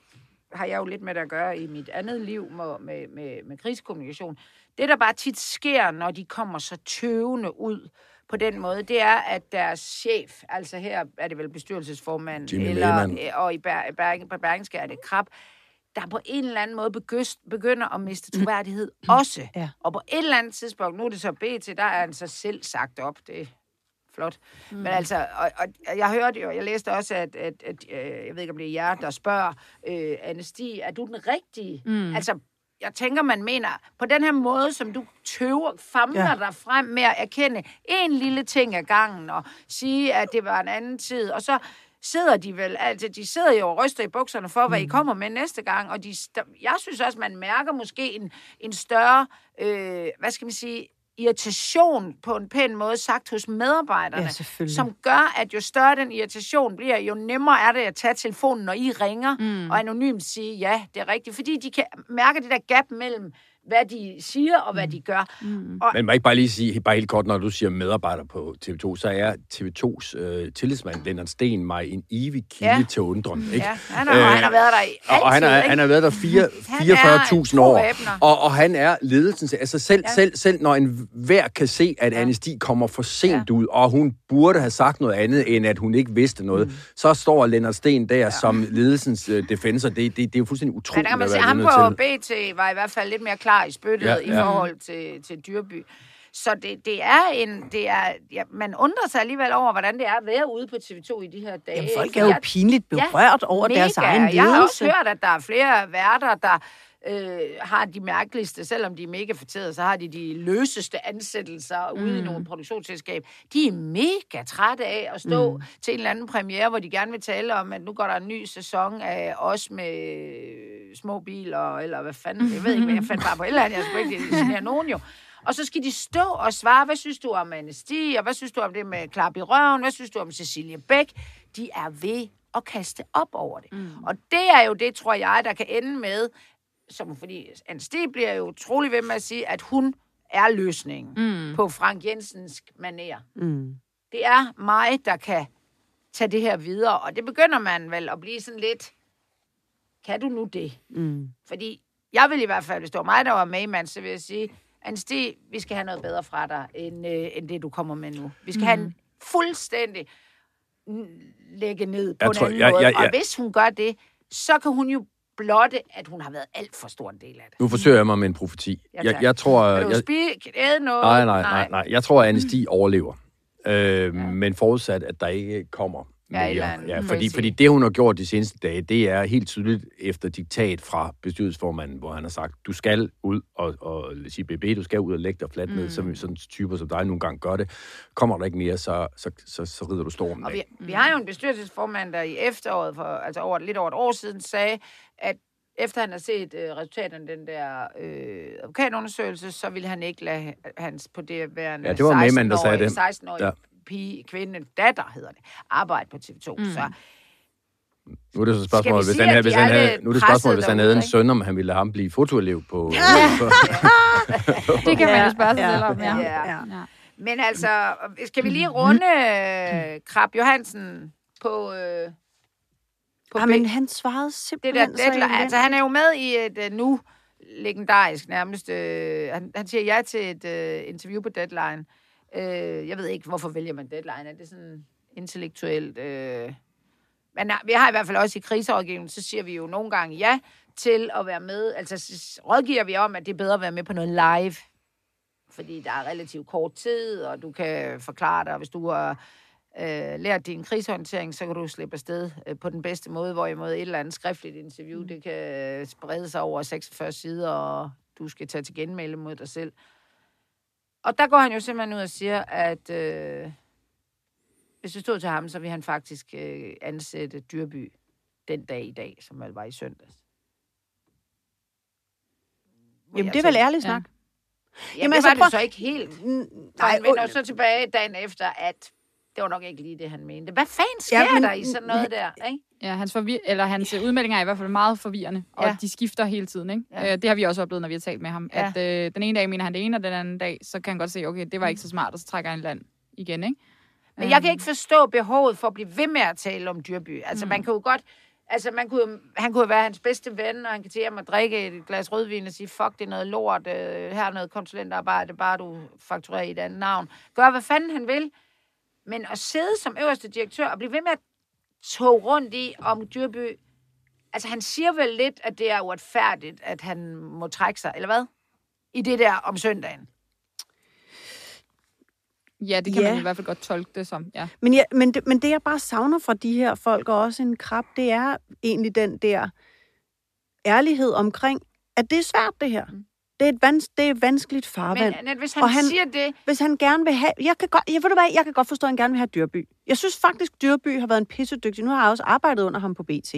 S1: har jeg jo lidt med at gøre i mit andet liv med, med, med, med krigskommunikation. Det, der bare tit sker, når de kommer så tøvende ud på den måde, det er, at deres chef, altså her er det vel bestyrelsesformand,
S3: Jimmy
S1: eller,
S3: Lehmann.
S1: øh, og i Ber- Bergen, på Bergenske er det Krab, der på en eller anden måde begyst, begynder at miste troværdighed også.
S4: Ja.
S1: Og på et eller andet tidspunkt, nu er det så BT, der er han så selv sagt op, det flot. Mm. Men altså, og, og jeg hørte jo, jeg læste også, at, at, at øh, jeg ved ikke, om det er jer, der spørger, øh, Anne Stig, er du den rigtige? Mm. Altså, jeg tænker, man mener, på den her måde, som du tøver, famler ja. Dig frem med at erkende en lille ting ad gangen, og sige, at det var en anden tid, og så sidder de vel, altså de sidder jo og ryster i bukserne for, hvad mm. I kommer med næste gang, og de, jeg synes også, man mærker måske en, en større, øh, hvad skal man sige, irritation på en pæn måde sagt hos medarbejderne,
S4: Ja,
S1: som gør, at jo større den irritation bliver, jo nemmere er det at tage telefonen, når I ringer, mm. og anonymt sige, ja, det er rigtigt. Fordi de kan mærke det der gap mellem, hvad de siger og hvad de gør. Mm. Og,
S3: Men må jeg ikke bare lige sige, bare helt kort, når du siger medarbejder på TV2, så er TV2's øh, tillidsmand, Lennart Sten, mig en evig kilde
S1: Ja.
S3: til undren. Ikke?
S1: ja, han har, øh, han har været der i altid,
S3: og, han, er,
S1: ikke?
S3: han har været der fire-
S1: Han er
S3: 44.000
S1: to
S3: år.
S1: æbner.
S3: Og, og han er ledelsen. Altså selv,
S1: Ja.
S3: selv, selv når en hver kan se, at
S1: Ja.
S3: Anne Stig kommer for sent ja. ud, og hun burde have sagt noget andet, end at hun ikke vidste noget, mm. så står Lennart Sten der ja. som ledelsens uh, defensor. Det, det, det er jo fuldstændig
S1: Men
S3: utroligt,
S1: der kan man sige, ham på
S3: til.
S1: BT var i hvert fald lidt mere klar i spyttet
S3: Ja,
S1: i
S3: ja.
S1: forhold til, til Dyrby. Så det, det er en... Det er, ja, man undrer sig alligevel over, hvordan det er at være ude på TV2 i de her dage.
S4: Jamen, folk er jo pinligt berørt over deres
S1: mega.
S4: egen ledelse.
S1: Jeg har også hørt, at der er flere værter, der øh, har de mærkeligste, selvom de er mega fortæret, så har de de løseste ansættelser mm. ude i nogle produktionsselskab. De er mega trætte af at stå mm. til en eller anden premiere, hvor de gerne vil tale om, at nu går der en ny sæson af os med små biler, eller hvad fanden, jeg ved ikke, men jeg fandt bare på et eller andet, jeg skulle ikke genere nogen jo. Og så skal de stå og svare, hvad synes du om Anne Stig, og hvad synes du om det med Klap i røven, hvad synes du om Cecilie Bæk? De er ved at kaste op over det. Mm. Og det er jo det, tror jeg, der kan ende med, som fordi Anne Stig bliver jo trolig ved med at sige, at hun er løsningen mm. på Frank Jensens maner.
S4: Mm.
S1: Det er mig, der kan tage det her videre, og det begynder man vel at blive sådan lidt, kan du nu det?
S4: Mm.
S1: Fordi jeg vil i hvert fald, hvis det var mig, der var med i mand, så vil jeg sige, Anne Stig, vi skal have noget bedre fra dig, end, øh, end det, du kommer med nu. Vi skal mm. have en fuldstændig lægge ned på
S3: Jeg
S1: en
S3: tror-
S1: anden
S3: jeg-
S1: måde.
S3: jeg-
S1: Og
S3: jeg-
S1: hvis hun gør det, så kan hun jo blotte, at hun har været alt for stor en del af det.
S3: Nu forsøger jeg mig med en profeti.
S1: Ja,
S3: jeg, jeg tror... Jeg,
S1: noget?
S3: nej, nej, nej, nej. Jeg tror, at Anne Stig overlever. Øh, Men forudsat, at der ikke kommer
S1: Ja, eller
S3: mere. Ja,
S1: må jeg
S3: fordi, fordi det, hun har gjort de seneste dage, det er helt tydeligt efter diktat fra bestyrelsesformanden, hvor han har sagt, du skal ud og, og sige BB, du skal ud og lægge dig fladt ned,
S1: Mm.
S3: som sådan typer som dig nogle gange gør det. Kommer der ikke mere, så, så, så, så rider du stormen
S1: Og
S3: af.
S1: vi, vi har jo en bestyrelsesformand, der i efteråret, for, altså over, lidt over et år siden, sagde, at efter han har set øh, resultaterne af den der øh, advokatundersøgelse, så ville han ikke lade hans på det værende
S3: Ja, det var Maymann, der sagde
S1: 16-årige
S3: det.
S1: 16-årige
S3: Ja.
S1: Pige, kvinde, datter hedder det, arbejde på TV2. Mm. Så
S3: Nu er det så
S1: Skal
S3: spørgsmålet,
S1: vi
S3: hvis
S1: sige,
S3: han, havde, hvis han havde, nu er det spørgsmålet, hvis han havde en søn, om han ville lade ham blive fotoelev på...
S2: Det kan man jo spørge sig
S4: Ja,
S2: selv om, ja.
S1: ja.
S2: ja.
S1: Men altså, skal vi lige runde øh, Krab Johansen på... Øh, på
S4: Ja,
S1: B-
S4: men han svarede
S1: det
S4: simpelthen
S1: der
S4: så
S1: deadline, altså han er jo med i et uh, nu legendarisk nærmest, øh, han, han siger ja til et øh, interview på Deadline. Øh, jeg ved ikke, hvorfor vælger man Deadline? Er det sådan intellektuelt? Øh... Men vi har i hvert fald også i kriserådgivningen, så siger vi jo nogle gange ja til at være med. Altså så rådgiver vi om, at det er bedre at være med på noget live. Fordi der er relativt kort tid, og du kan forklare dig, hvis du har øh, lært din krisehåndtering, så kan du slippe afsted øh, på den bedste måde, hvorimod et eller andet skriftligt interview, det kan sprede sig over 46 sider, og du skal tage til genmelde mod dig selv. Og der går han jo simpelthen ud og siger, at øh, hvis det stod til ham, så vil han faktisk øh, ansætte Dyrby den dag i dag, som vel var i søndags.
S4: Jamen, det er vel ærligt snak. Ja.
S1: Jamen,
S4: Jamen
S1: det
S4: altså,
S1: var det så ikke helt.
S4: Nej,
S1: men vender så tilbage dagen efter, at det var nok ikke lige det, han mente. Hvad fanden sker
S4: Ja, men-
S1: der i sådan noget der? Ikke?
S2: Ja, hans, forvir- eller hans ja. udmeldinger er i hvert fald meget forvirrende, og
S1: Ja.
S2: de skifter hele tiden. Ikke?
S1: Ja.
S2: Øh, det har vi også oplevet, når vi har talt med ham.
S1: Ja.
S2: At øh, den ene dag mener han det ene, og den anden dag, så kan han godt se, okay, det var ikke så smart, og så trækker han land igen. Ikke?
S1: Men jeg kan ikke forstå behovet for at blive ved med at tale om Dyrby. Altså, mm. man kan jo godt... Altså, man kunne, han kunne være hans bedste ven, og han kan til ham at drikke et glas rødvin og sige, fuck, det er noget lort, øh, her er noget konsulentarbejde, bare du fakturerer i et andet navn. Gør, hvad fanden han vil. Men at sidde som øverste direktør og blive ved med at tog rundt i om Dyrby... Altså, han siger vel lidt, at det er uretfærdigt, at han må trække sig, eller hvad? I det der om søndagen.
S2: Ja, det kan
S4: Ja.
S2: man i hvert fald godt tolke det som. Ja.
S4: Men, ja, men, det, men det, jeg bare savner fra de her folk, og også en krab, det er egentlig den der ærlighed omkring, at det er svært, det her. Det er et, vans, det er et vanskeligt farvand.
S1: Men Annette, hvis han,
S4: Og
S1: han siger det,
S4: Hvis han gerne vil have... Jeg kan godt, jeg, ved du hvad, jeg kan godt forstå, at han gerne vil have Dyrby. Jeg synes faktisk, Dyrby har været en pissedygtig... Nu har jeg også arbejdet under ham på BT.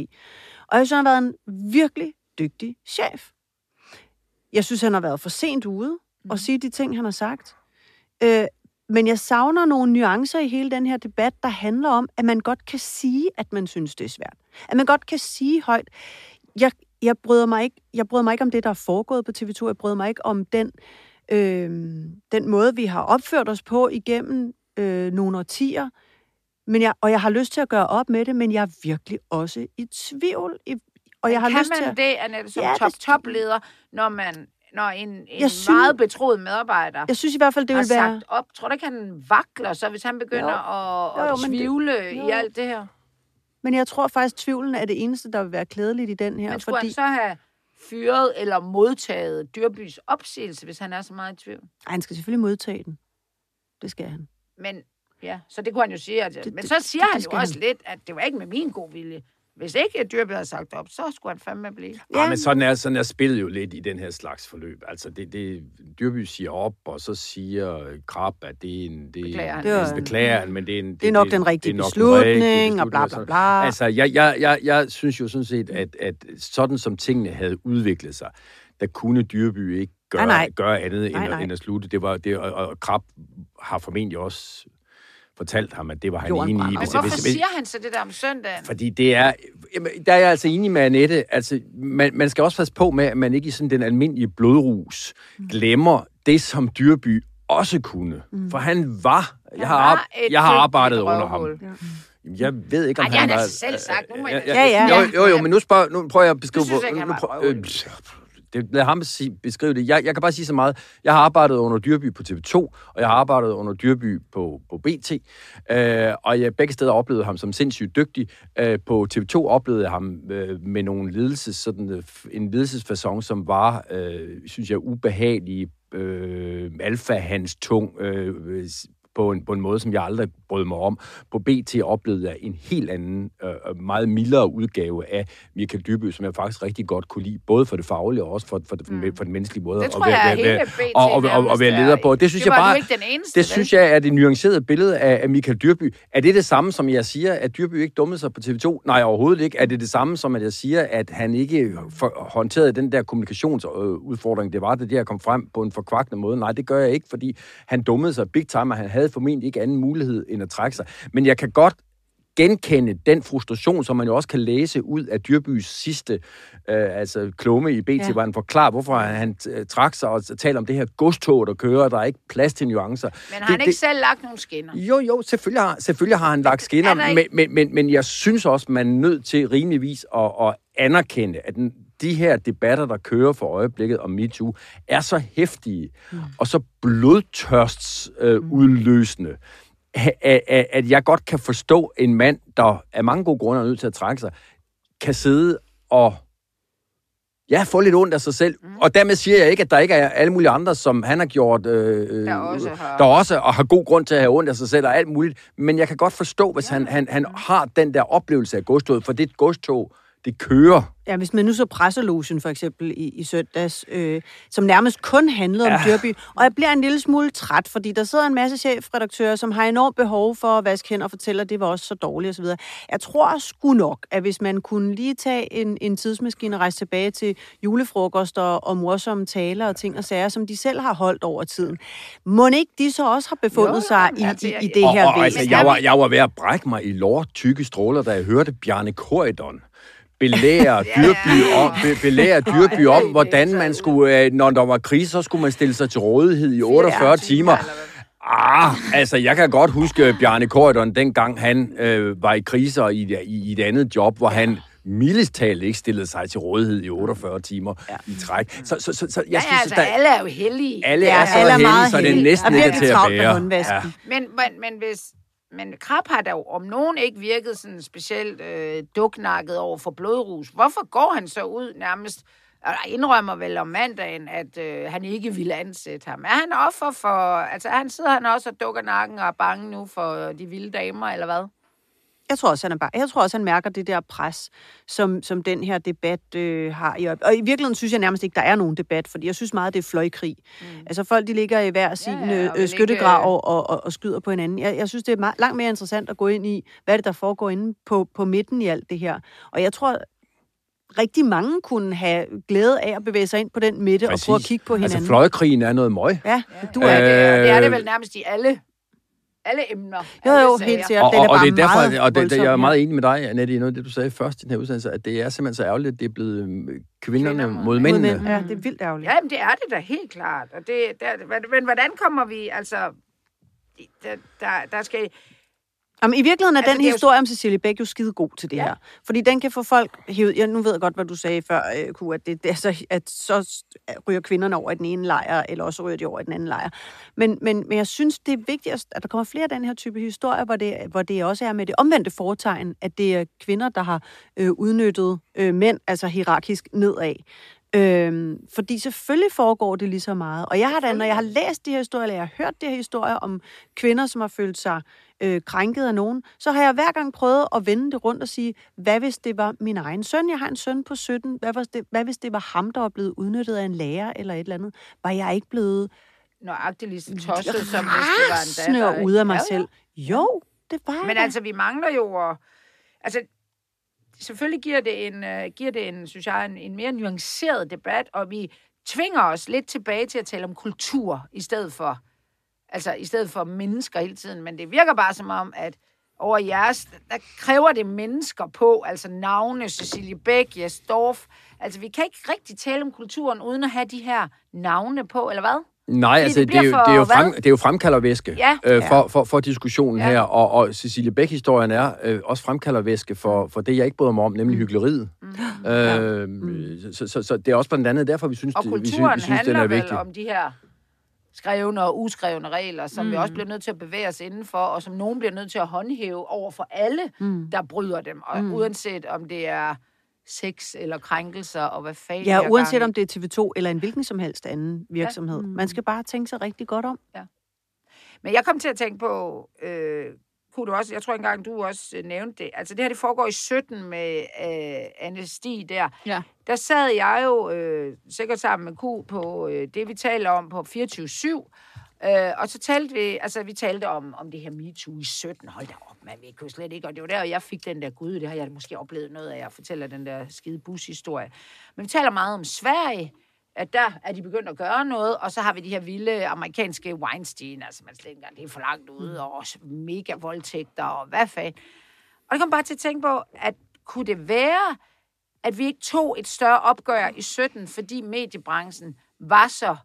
S4: Og jeg synes, han har været en virkelig dygtig chef. Jeg synes, han har været for sent ude og sige de ting, han har sagt. Øh, men jeg savner nogle nuancer i hele den her debat, der handler om, at man godt kan sige, at man synes, det er svært. At man godt kan sige højt, jeg, jeg, bryder mig ikke, jeg bryder mig ikke om det, der er foregået på TV2. Jeg bryder mig ikke om den, øh, den måde, vi har opført os på igennem øh, nogle årtier. Men jeg, og jeg har lyst til at gøre op med det, men jeg er virkelig også i tvivl. I, og jeg har
S1: kan
S4: lyst
S1: man
S4: til at,
S1: det, Annette, som
S4: Ja, det-
S1: top-top-leder, når man når en, en
S4: Jeg synes-
S1: meget betroet medarbejder
S4: Jeg synes i hvert fald, det vil være...
S1: sagt op? Tror du ikke, han vakler, så hvis han begynder
S4: Jo.
S1: at,
S4: Jo,
S1: at
S4: jo, det-
S1: tvivle
S4: jo.
S1: i alt det her?
S4: Men jeg tror faktisk, tvivlen er det eneste, der vil være klædeligt i den her.
S1: Men skulle
S4: fordi...
S1: han så have fyret eller modtaget Dyrbys opsigelse, hvis han er så meget i tvivl?
S4: Ej, han skal selvfølgelig modtage den. Det skal han.
S1: Men ja, så det kunne han jo sige. At,
S4: Det-
S1: men så siger
S4: det- det
S1: han jo også
S4: han.
S1: lidt, at det var ikke med min god vilje. Hvis ikke at Dyrby havde sagt op, så skulle han fandme blive.
S3: Ja, men sådan er, sådan er spillet jo lidt i den her slags forløb. Altså, det, det, Dyrby siger op, og så siger Krab, at det er en... Det,
S1: Beklager han.
S4: Det
S3: det beklager han, men det er en...
S4: Det er nok den rigtige
S3: nok den
S4: beslutning,
S3: rigtige
S4: og bla, bla,
S3: beslutning.
S4: bla.
S3: Altså, jeg, jeg, jeg, jeg synes jo sådan set, at, at sådan som tingene havde udviklet sig, der kunne Dyrby ikke gøre,
S4: Nej, nej.
S3: gøre andet end,
S4: Nej,
S3: at-
S4: nej.
S3: end at slutte. Det var, det, og, og Krab har formentlig også fortalt ham, at det var han
S4: Jorden
S3: enig i. Hvis-
S1: hvorfor
S3: hvis- hvis-
S1: siger han så det der om søndagen?
S3: fordi det er... Jamen, der er jeg altså enig med Annette. Altså, man, man skal også passe på med, at man ikke i sådan den almindelige blodrus glemmer det, som Dyrby også kunne. Mm. For han var... Jeg har,
S1: var
S3: jeg har arbejdet under ham.
S1: røvhul.
S3: Jeg ved ikke, om
S1: Ej, har
S3: han
S1: han
S3: var...
S1: altså selv sagt. Nu må jeg
S3: ja, ja,
S4: Ja, ja.
S3: Jo, jo, jo, men nu, spørger, nu prøver jeg at beskrive...
S1: Du synes ikke, han var
S3: prøver- øh, det, lad ham sige, beskrive det. Jeg, jeg kan bare sige så meget. Jeg har arbejdet under Dyrby på TV2, og jeg har arbejdet under Dyrby på, på BT. Øh, og jeg begge steder oplevede ham som sindssygt dygtig. Øh, på TV2 oplevede jeg ham øh, med nogle ledelses, sådan, øh, en ledelsesfasong, som var, øh, synes jeg, ubehagelig, øh, alfa-hans tung, øh, på en, på en måde, som jeg aldrig brød mig om. På BT oplevede jeg en helt anden, øh, meget mildere udgave af Michael Dyrby, som jeg faktisk rigtig godt kunne lide, både for det faglige og også for, for, for, mm. for den menneskelige måde.
S1: Det
S3: at være- være- være- og, og, og, og være leder
S1: er
S3: på. Det synes
S1: Det
S3: jeg bare,
S1: den eneste,
S3: det synes jeg er det nuancerede billede af, af Michael Dyrby. Er det det samme, som jeg siger, at Dyrby ikke dummede sig på TV2? Nej, overhovedet ikke. Er det det samme, som at jeg siger, at han ikke håndterede den der kommunikationsudfordring, det var det, der kom frem på en forkvakende måde? Nej, det gør jeg ikke, fordi han dummede sig big time, og han havde formentlig ikke anden mulighed end at trække sig. Men jeg kan godt genkende den frustration, som man jo også kan læse ud af Dyrbys sidste øh, altså klumme i BT,
S4: Ja.
S3: hvor han forklarer, hvorfor han, han øh, trak sig og taler om det her godstog, der kører, der er ikke plads til nuancer.
S1: Men har han ikke selv lagt nogle skinner?
S3: Jo, jo, selvfølgelig har, selvfølgelig har han lagt skinner,
S1: Er der
S3: men,
S1: ikke-
S3: men, men, men jeg synes også, man er nødt til rimeligvis at, at anerkende, at den, de her debatter, der kører for øjeblikket om MeToo, er så hæftige mm. og så blodtørsts øh, udløsende, at, jeg godt kan forstå en mand, der af mange gode grunde er nødt til at trække sig, kan sidde og ja, få lidt ondt af sig selv. Mm. Og dermed siger jeg ikke, at der ikke er alle mulige andre, som han har gjort, øh,
S1: Der også har-
S3: der også og har god grund til at have ondt af sig selv og alt muligt. Men jeg kan godt forstå, hvis han, han, han har den der oplevelse af godstoget, for det godstog, det kører.
S4: Ja, hvis man nu så presselogen for eksempel i, i søndags, øh, som nærmest kun handlede om ja. Dyrby, og jeg bliver en lille smule træt, fordi der sidder en masse chefredaktører, som har enormt behov for at vaske hænder og fortælle, at det var også så dårligt osv. Jeg tror sgu nok, at hvis man kunne lige tage en, en tidsmaskine og rejse tilbage til julefrokoster og morsomme taler og ting og sager, som de selv har holdt over tiden, må ikke de så også har befundet
S1: Jo,
S4: sig i,
S1: altså,
S4: i,
S1: jeg-
S4: i det
S3: Og,
S4: her
S3: og
S4: væsen?
S3: altså, jeg var, jeg var ved at brække mig i lort tykke stråler, da jeg hørte Bjarne Korydon belære Dyrby om, be, belære Dyrby om, hvordan man skulle, øh, når der var krise, så skulle man stille sig til rådighed i 48 timer. Ah, altså, jeg kan godt huske Bjarne Korydon, dengang han øh, var i kriser i, i, i et andet job, hvor han mildest talt ikke stillede sig til rådighed i 48 timer ja. i træk. Så, så, så, så jeg
S1: Ja,
S3: synes,
S1: altså,
S3: at der,
S1: alle er jo heldige.
S3: alle
S4: Ja,
S3: er så
S4: alle er
S3: heldige,
S4: meget
S3: så det er næsten ikke til at bære. Ja.
S1: Men, men, men hvis... Men Krab har da om nogen ikke virket sådan specielt øh, duknakket over for blodrus. Hvorfor går han så ud nærmest og indrømmer vel om mandagen, at øh, han ikke ville ansætte ham? Er han offer for... Altså, er han sidder han også og dukker nakken og er bange nu for de vilde damer, eller hvad?
S4: Jeg tror også, han er bare, jeg tror også, han mærker det der pres, som, som den her debat øh, har i. Og i virkeligheden synes jeg nærmest ikke, der er nogen debat, fordi jeg synes meget, det er fløjkrig. Mm. Altså folk, de ligger i hver sin
S1: ja,
S4: ja,
S1: og
S4: ja,
S1: vil
S4: skyttegrav
S1: ikke-
S4: og, og, og, og skyder på hinanden. Jeg, jeg synes, det er meget, langt mere interessant at gå ind i, hvad er det, der foregår inde på, på midten i alt det her. Og jeg tror, rigtig mange kunne have glæde af at bevæge sig ind på den midte
S3: Præcis.
S4: og prøve at kigge på hinanden.
S3: Altså, fløjekrigen er noget møg.
S4: Ja, du er
S1: er det, og det er det
S3: Øh,
S1: vel nærmest i alle, alle emner.
S4: Jo,
S1: alle
S4: jo,
S1: sager.
S4: helt sikkert.
S3: Og, og, og det er derfor,
S4: meget
S3: og det, det, jeg er meget enig med dig, Annette, i noget af det, du sagde først i den her udsendelse, at det er simpelthen så ærgerligt, at det er blevet øhm, kvinderne
S1: Kvinder
S3: mod mændene.
S4: mænd. ja, det er vildt ærgerligt.
S1: Ja, men det er det da helt klart. Og det, der, men- men hvordan kommer vi, altså... Der, der, der skal...
S4: Jamen, I virkeligheden er
S1: Altså,
S4: altså, den
S1: er jo-
S4: historie om Cecilie Bæk jo skide god til det
S1: Ja.
S4: her. Fordi den kan få folk hævet... Jeg nu ved jeg godt, hvad du sagde før, øh, Ku, at, det, det er så, at så ryger kvinderne over i den ene lejr, eller også ryger de over i den anden lejr. Men, men, men jeg synes, det er vigtigt, at- at der kommer flere af den her type historier, hvor det, hvor det også er med det omvendte foretegn, at det er kvinder, der har øh, udnyttet øh, mænd, altså hierarkisk nedad. Øhm, fordi selvfølgelig foregår det lige så meget. Og jeg har da, når jeg har læst de her historier, eller jeg har hørt de her historier om kvinder, som har følt sig øh, krænket af nogen, så har jeg hver gang prøvet at vende det rundt og sige, hvad hvis det var min egen søn? Jeg har en søn på 17. Hvad, var det, hvad hvis det var ham, der var blevet udnyttet af en lærer eller et eller andet? Var jeg ikke blevet
S1: Nøjagtigt lige så tosset, som hvis det var en datter.
S4: og
S1: ikke?
S4: ude af mig
S1: Ja,
S4: selv? Jo, det var jeg
S1: Men
S4: da.
S1: altså, vi mangler jo... at- Altså, selvfølgelig giver det en, uh, giver det en synes jeg, en, en mere nuanceret debat, og vi tvinger os lidt tilbage til at tale om kultur, i stedet for, altså, i stedet for mennesker hele tiden. Men det virker bare som om, at over jeres, der kræver det mennesker på, altså navne, Cecilie Bæk, Jes Dorf. Altså, vi kan ikke rigtig tale om kulturen, uden at have de her navne på, eller hvad?
S3: Nej,
S1: Fordi
S3: altså,
S1: det
S3: det, er jo,
S1: bliver
S3: det, er jo
S1: for
S3: frem,
S1: hvad?
S3: det er jo fremkaldervæske
S1: Ja.
S3: øh, for, for, for diskussionen
S1: Ja.
S3: her, og, og Cecilie Bæk-historien er øh, også fremkaldervæske for, for det, jeg ikke bryder mig om, nemlig hyggeleriet.
S1: Mm.
S3: Øh, så, så, så det er også blandt andet derfor, vi synes,
S1: Og
S3: det, vi synes,
S1: kulturen
S3: vi synes den
S1: handler
S3: er
S1: vel
S3: vigtig.
S1: om de her skrevne og uskrevne regler, som mm. vi også bliver nødt til at bevæge os indenfor, og som nogen bliver nødt til at håndhæve over for alle, mm. der bryder dem. Og mm. uanset om det er sex eller krænkelser, og hvad fanden
S4: Ja, uanset
S1: gang
S4: om det er TV2 eller en hvilken som helst anden virksomhed. Ja. Man skal bare tænke sig rigtig godt om.
S1: Men jeg kom til at tænke på, øh, kunne du også, jeg tror engang, du også øh, nævnte det, altså det her, det foregår i 17 med øh, Anne Stig der.
S2: Ja.
S1: Der sad jeg jo øh, sikkert sammen med Q på øh, det, vi taler om på 24-7, Øh, og så talte vi, altså vi talte om, om det her MeToo i 17. Hold da op, man, vi kunne slet ikke. Og det var der, jeg fik den der gud, det har jeg måske oplevet noget af, jeg fortæller den der skide bushistorie. Men vi taler meget om Sverige, at der er de begyndt at gøre noget, og så har vi de her vilde amerikanske Weinstein, altså man slet ikke engang, det er for langt ude, og også mega voldtægter, og hvad fanden. Og det kom bare til at tænke på, at kunne det være, at vi ikke tog et større opgør i 17, fordi mediebranchen var så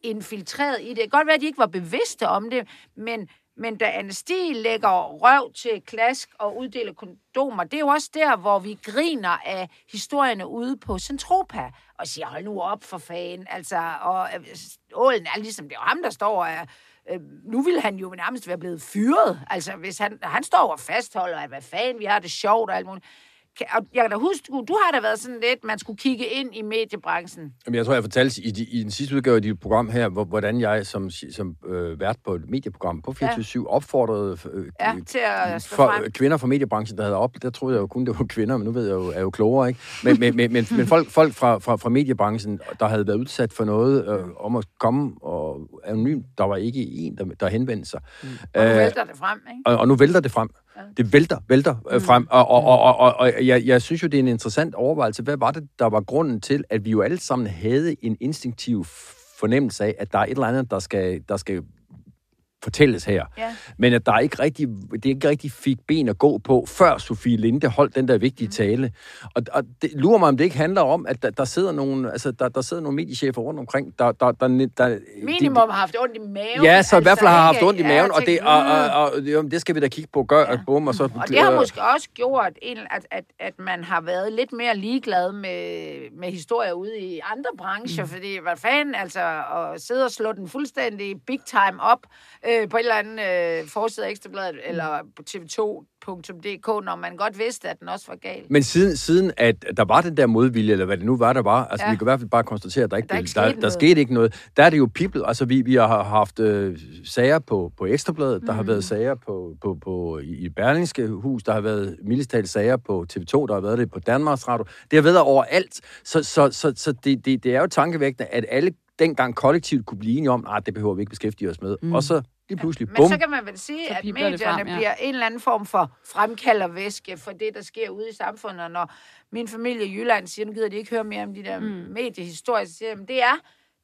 S1: infiltreret i det. Det kan godt være, at de ikke var bevidste om det, men, men da Anne Stig lægger røv til klask og uddeler kondomer, det er jo også der, hvor vi griner af historierne ude på Centropa og siger, hold nu op for fanden. Altså, og øh, ålen er ligesom, det er jo ham, der står og øh, nu ville han jo nærmest være blevet fyret. Altså, hvis han, han står og fastholder, at hvad fanden, vi har det sjovt og alt muligt. Og Jeg kan da huske, du, du har da været sådan lidt, man skulle kigge ind i mediebranchen.
S3: Jamen, jeg tror, jeg fortalte i, de, i den sidste udgave af dit program her, hvor, hvordan jeg som, som øh, vært på et medieprogram på 24 ja. opfordrede øh,
S1: Ja, til at stå
S3: for,
S1: frem.
S3: kvinder fra mediebranchen, der havde op. Der troede jeg jo kun, det var kvinder, men nu ved jeg jo, er jo klogere, ikke? Men, men, men, men, men folk, folk fra, fra, fra mediebranchen, der havde været udsat for noget øh, om at komme og anonymt, der var ikke en, der, der henvendte sig.
S1: Og nu
S3: Øh,
S1: vælter det frem, ikke?
S3: og, og nu vælter det frem. Det vælter, vælter øh, frem. Og, og, og, og, og, og jeg, jeg synes jo, det er en interessant overvejelse. Hvad var det, der var grunden til, at vi jo alle sammen havde en instinktiv fornemmelse af, at der er et eller andet, der skal, der skal fortælles her.
S1: Ja.
S3: Men at der ikke rigtig, det ikke rigtig fik ben at gå på, før Sofie Linde holdt den der vigtige tale. Og, og det lurer mig, om det ikke handler om, at der, der sidder nogle, altså, der, der sidder nogle mediechefer rundt omkring, der, der, der, der
S1: Minimum har haft ondt i maven.
S3: Ja, så i hvert fald har haft ondt i maven, og det, og, og,
S1: "Mm."
S3: og, og, jo, det skal vi da kigge på, gør, ja. bum, og så...
S1: Og det har måske også gjort, at, at, at man har været lidt mere ligeglad med, med historier ude i andre brancher, mm. fordi hvad fanden, altså, at sidde og slå den fuldstændig big time op øh, på et eller andet øh, forside af Ekstrabladet, mm. eller på tv2.dk, når man godt vidste, at den også var gal.
S3: Men siden, siden at der var den der modvilje, eller hvad det nu var, der var, altså
S1: Ja.
S3: vi kan i hvert fald bare konstatere, at der ikke,
S1: der ikke
S3: der, der, skete ikke noget. Der er det jo people, altså vi, vi har haft øh, sager på, på Ekstrabladet, der har
S1: Mm.
S3: været sager på, på, på, i i Berlingske Hus, der har været mildestalt sager på TV2, der har været det på Danmarks Radio. Det har været overalt, så, så, så, så det, det, det er jo tankevægtende, at alle dengang kollektivt kunne blive enige om, at det behøver vi ikke beskæftige os med. Mm. Og så lige pludselig,
S1: Men
S3: bum,
S1: så kan man vel sige, at medierne
S2: frem, ja.
S1: bliver en eller anden form for fremkaldervæske for det, der sker ude i samfundet. Og når min familie i Jylland siger, nu gider de ikke høre mere om de der mm. mediehistorier, så siger jeg, "Jamen, det er,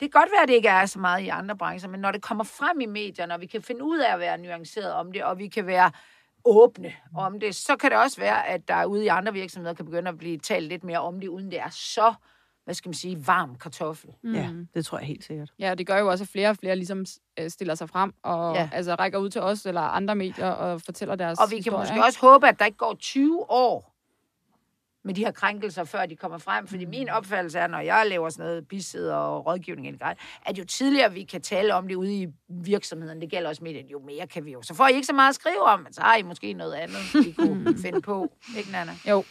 S1: det kan godt være, at det ikke er så meget i andre brancher, men når det kommer frem i medierne, og vi kan finde ud af at være nuanceret om det, og vi kan være åbne om det, så kan det også være, at der ude i andre virksomheder kan begynde at blive talt lidt mere om det, uden det er så, hvad skal man sige, varm kartoffel.
S2: Mm.
S4: Ja, det tror jeg helt sikkert.
S2: Ja, og det gør jo også, at flere og flere ligesom øh, stiller sig frem og
S1: Ja.
S2: altså, rækker ud til os eller andre medier og fortæller deres
S1: Og vi kan
S2: historier,
S1: måske
S2: ikke?
S1: også håbe, at der ikke går 20 år med de her krænkelser, før de kommer frem. Fordi min opfattelse er, når jeg laver sådan noget bisid og rådgivning, eller grej, at jo tidligere vi kan tale om det ude i virksomheden, det gælder også medierne, jo mere kan vi jo. Så får I ikke så meget at skrive om, så har I måske noget andet, I kunne finde på. Ikke, Nana?
S2: Jo.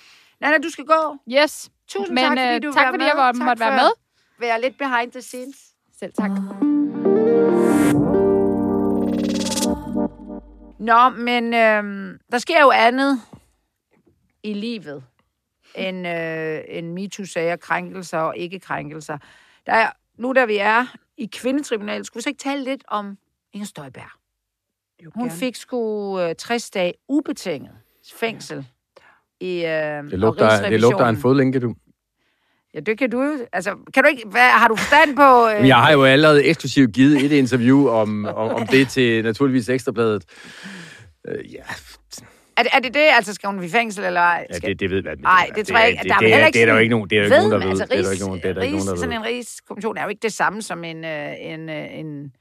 S1: Nana, du skal gå.
S2: Yes.
S1: Tusind
S2: Men,
S1: tak, fordi
S2: øh,
S1: du
S2: tak,
S1: var
S2: fordi
S1: med.
S2: jeg var-
S1: Tak
S2: måtte være med.
S1: Være lidt behind the scenes.
S2: Selv tak.
S1: Nå, men øh, der sker jo andet i livet end, øh, end MeToo-sager, krænkelser og ikke-krænkelser. Der er, nu da vi er i kvindetribunalet, skulle vi så ikke tale lidt om Inger Støjberg?
S4: Jo,
S1: Hun
S4: gerne.
S1: fik sgu øh, 60 dage ubetinget fængsel. I, øh,
S3: det lugter, det lugter en fodlænke, du.
S1: Ja, det kan du jo. Altså, kan du ikke... Hvad, har du forstand på... Øh,
S3: jeg har jo allerede eksklusivt givet et interview om, om, om det til naturligvis Ekstrabladet. Øh, ja,
S1: er, det, er det det? Altså, skal hun i fængsel, eller ej?
S3: ja
S1: Skal-
S3: det, det ved man.
S1: Nej, det tror jeg ikke.
S3: Det,
S1: Der er
S3: det, det,
S1: ikke
S3: det er der jo
S1: sådan-
S3: ikke nogen, det er der ikke nogen, der ved.
S1: altså,
S3: Det er der ikke nogen, det er der ikke nogen, der
S1: sådan
S3: ved.
S1: en rigskommission er jo ikke det samme som en, øh, en, øh, en,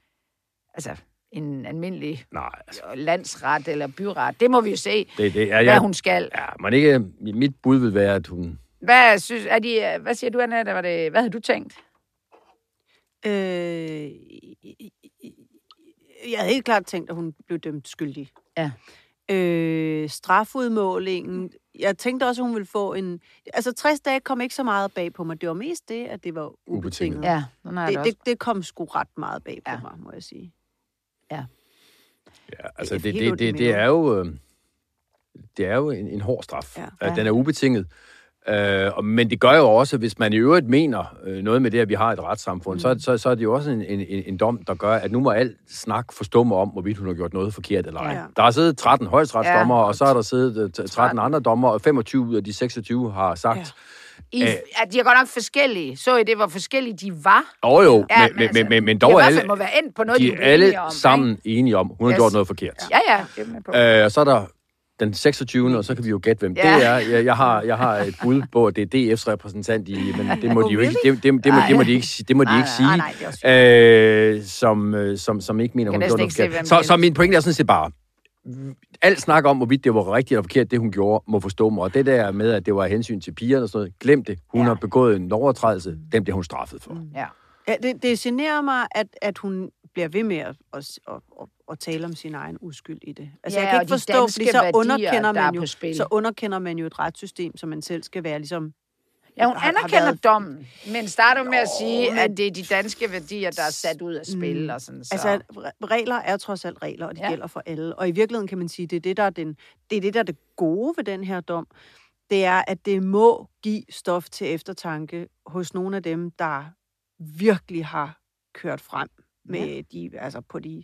S1: altså, en almindelig
S3: Nej, altså,
S1: landsret eller byret. Det må vi jo se,
S3: det, det
S1: hvad
S3: jeg,
S1: hun skal.
S3: ja, men ikke, mit bud vil være, at hun...
S1: Hvad, synes, er de, øh, hvad siger du, Annette? Var det, hvad havde du tænkt?
S4: Øh, jeg havde helt klart tænkt, at hun blev dømt skyldig.
S1: Ja.
S4: Øh, strafudmålingen. Jeg tænkte også, at hun ville få en... Altså, 60 dage kom ikke så meget bag på mig. Det var mest det, at det var ubetinget.
S3: Ubetinget.
S1: Ja,
S4: Det,
S1: det,
S4: det, det kom sgu ret meget bag på
S1: Ja.
S4: ja. mig, må jeg sige.
S3: Ja, altså,
S4: Det er
S3: det, det, det, det er jo... øh, Det er jo en, en hård straf.
S4: Ja.
S3: Ja. Den er ubetinget. Øh, men det gør jo også, hvis man i øvrigt mener øh, noget med det, at vi har et retssamfund, mm. så, så, så er det jo også en, en, en dom, der gør, at nu må alt snak forstumme om, hvorvidt hun har gjort noget forkert eller ej.
S4: Ja.
S3: Der har siddet 13 højstretsdommer,
S1: Ja.
S3: ja. og så har der siddet øh, 13 andre dommer, og 25 ud af de 26 har sagt...
S4: Ja.
S1: I, at de er godt nok forskellige. Så I det, hvor forskellige de var?
S3: Åh jo,
S1: Ja,
S3: men, men, men, men, men
S1: de
S3: dog
S1: hvert
S3: alle,
S1: må være endt på noget, de,
S3: de
S1: er
S3: alle
S1: enige om,
S3: sammen enige om, hun har
S1: Yes.
S3: gjort noget forkert.
S1: Ikke? Ja, ja, det er på.
S3: Øh, og så er der den 26. og så kan vi jo gætte, hvem
S1: Ja.
S3: det er. Jeg, jeg, har, jeg har et bud på, at det er DF's repræsentant i, men det må de jo ikke, det, det, det, må, det må de ikke, sige- det må de ikke sige,
S1: nej,
S3: øh, som, øh, som, som ikke mener, hun har gjort noget
S1: ikke
S3: forkert. Så, så min pointe er sådan set bare, alt snak om, hvorvidt det var rigtigt eller forkert, det hun gjorde, må forstå mig. Og det der med, at det var hensyn til pigerne og sådan noget, glem det. Hun
S1: Ja.
S3: har begået en lovovertrædelse, den bliver hun straffet for.
S1: Ja.
S4: Ja, det, det generer mig, at, at hun bliver ved med at, at, at, at, tale om sin egen uskyld i det. Altså,
S1: Ja,
S4: jeg kan
S1: og
S4: ikke forstå, fordi så
S1: værdier,
S4: underkender,
S1: der er
S4: man jo, så underkender man jo et retssystem, som man selv skal være ligesom...
S1: Ja, hun
S4: har- har
S1: anerkender
S4: været-
S1: dommen, men starter med at sige,
S4: men-
S1: at det er de danske værdier, der er sat ud af spil. Og sådan, så.
S4: Altså, re- regler er trods alt regler, og de
S1: Ja.
S4: ja. gælder for alle. Og i virkeligheden kan man sige, det er det, der er, den, det er det, der er det gode ved den her dom. Det er, at det må give stof til eftertanke hos nogle af dem, der virkelig har kørt frem med de, altså på de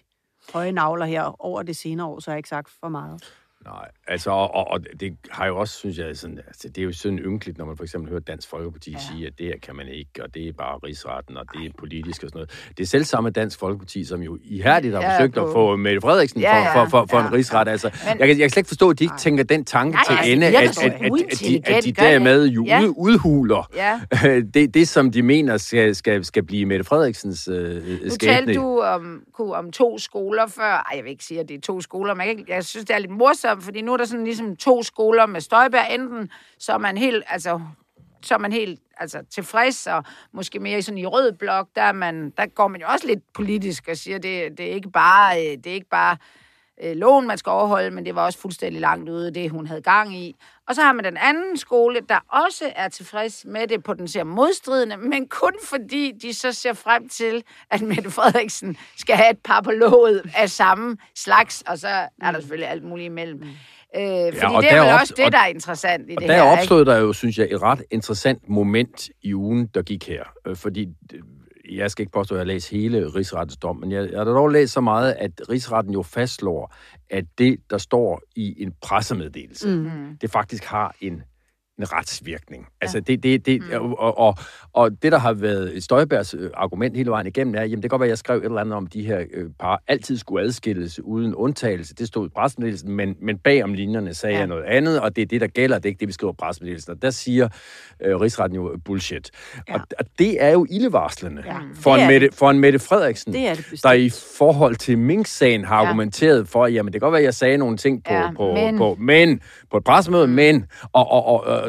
S4: høje navler her over det senere år, så har jeg ikke sagt for meget.
S3: Nej, altså, og, og, og det har jo også, synes jeg, sådan, altså, det er jo sådan ynkeligt, når man for eksempel hører Dansk Folkeparti ja. sige, at det her kan man ikke, og det er bare rigsretten, og det er politisk og sådan noget. Det er selv samme Dansk Folkeparti, som jo ihærdigt har
S1: Ja,
S3: forsøgt
S1: på-
S3: at få Mette Frederiksen
S1: Ja,
S3: for, for, for, for
S1: ja,
S3: en rigsret. Altså,
S1: Men-
S3: jeg, kan, jeg kan slet ikke forstå, at de ikke tænker den tanke
S1: Nej,
S3: til
S1: altså,
S3: ende, at, at, at, at, de, at de dermed jo?
S1: Ja.
S3: ud, udhuler
S1: Ja.
S3: det, det, som de mener skal, skal, skal blive Mette Frederiksens øh,
S1: Nu
S3: skæbne.
S1: talte du om, om to skoler før. Ej, jeg vil ikke sige, at det er to skoler, men jeg, jeg synes, det er lidt morsomt, fordi nu er der sådan ligesom to skoler med Støjberg. Enten så er man helt, altså, så er man helt altså, tilfreds, og måske mere sådan i rød blok, der, man, der går man jo også lidt politisk og siger, det, det er ikke bare, øh, det er ikke bare øh, loven, man skal overholde, men det var også fuldstændig langt ude, det hun havde gang i. Og så har man den anden skole, der også er tilfreds med det potentielt modstridende, men kun fordi de så ser frem til, at Mette Frederiksen skal have et par på låget af samme slags, og så er der selvfølgelig alt muligt imellem. Øh, fordi
S3: og
S1: det er
S3: der
S1: vel også det,
S3: og-
S1: der er interessant i
S3: Og
S1: det
S3: der
S1: her. ikke?
S3: opstod der jo, synes jeg, et ret interessant moment i ugen, der gik her. Øh, Fordi jeg skal ikke påstå, at jeg har læst hele rigsrettens dom, men jeg, jeg har dog læst så meget, at rigsretten jo fastslår, at det, der står i en pressemeddelelse, mm. det faktisk har en en retsvirkning. Altså det, det, det mm. og, og, og det, der har været Støjbergs øh, argument hele vejen igennem, er, jamen det kan godt være, at jeg skrev et eller andet om, de her øh, par altid skulle adskilles uden undtagelse. Det stod i pressemeddelelsen, men, men bag om linjerne sagde ja. jeg noget andet, og det er det, der gælder, det er ikke det, vi skriver i pressemeddelelsen. Og der siger øh, rigsretten jo bullshit. Ja. Og, og det er jo ildevarslende
S4: Ja.
S3: for, en Mette, for en Mette Frederiksen,
S4: Det det
S3: der i forhold til Mink-sagen har
S1: Ja.
S3: argumenteret for, jamen det kan godt være, at jeg sagde nogle ting på,
S1: Ja,
S3: på,
S1: men-
S3: på, men på et pressemøde, mm. men, og, og, og,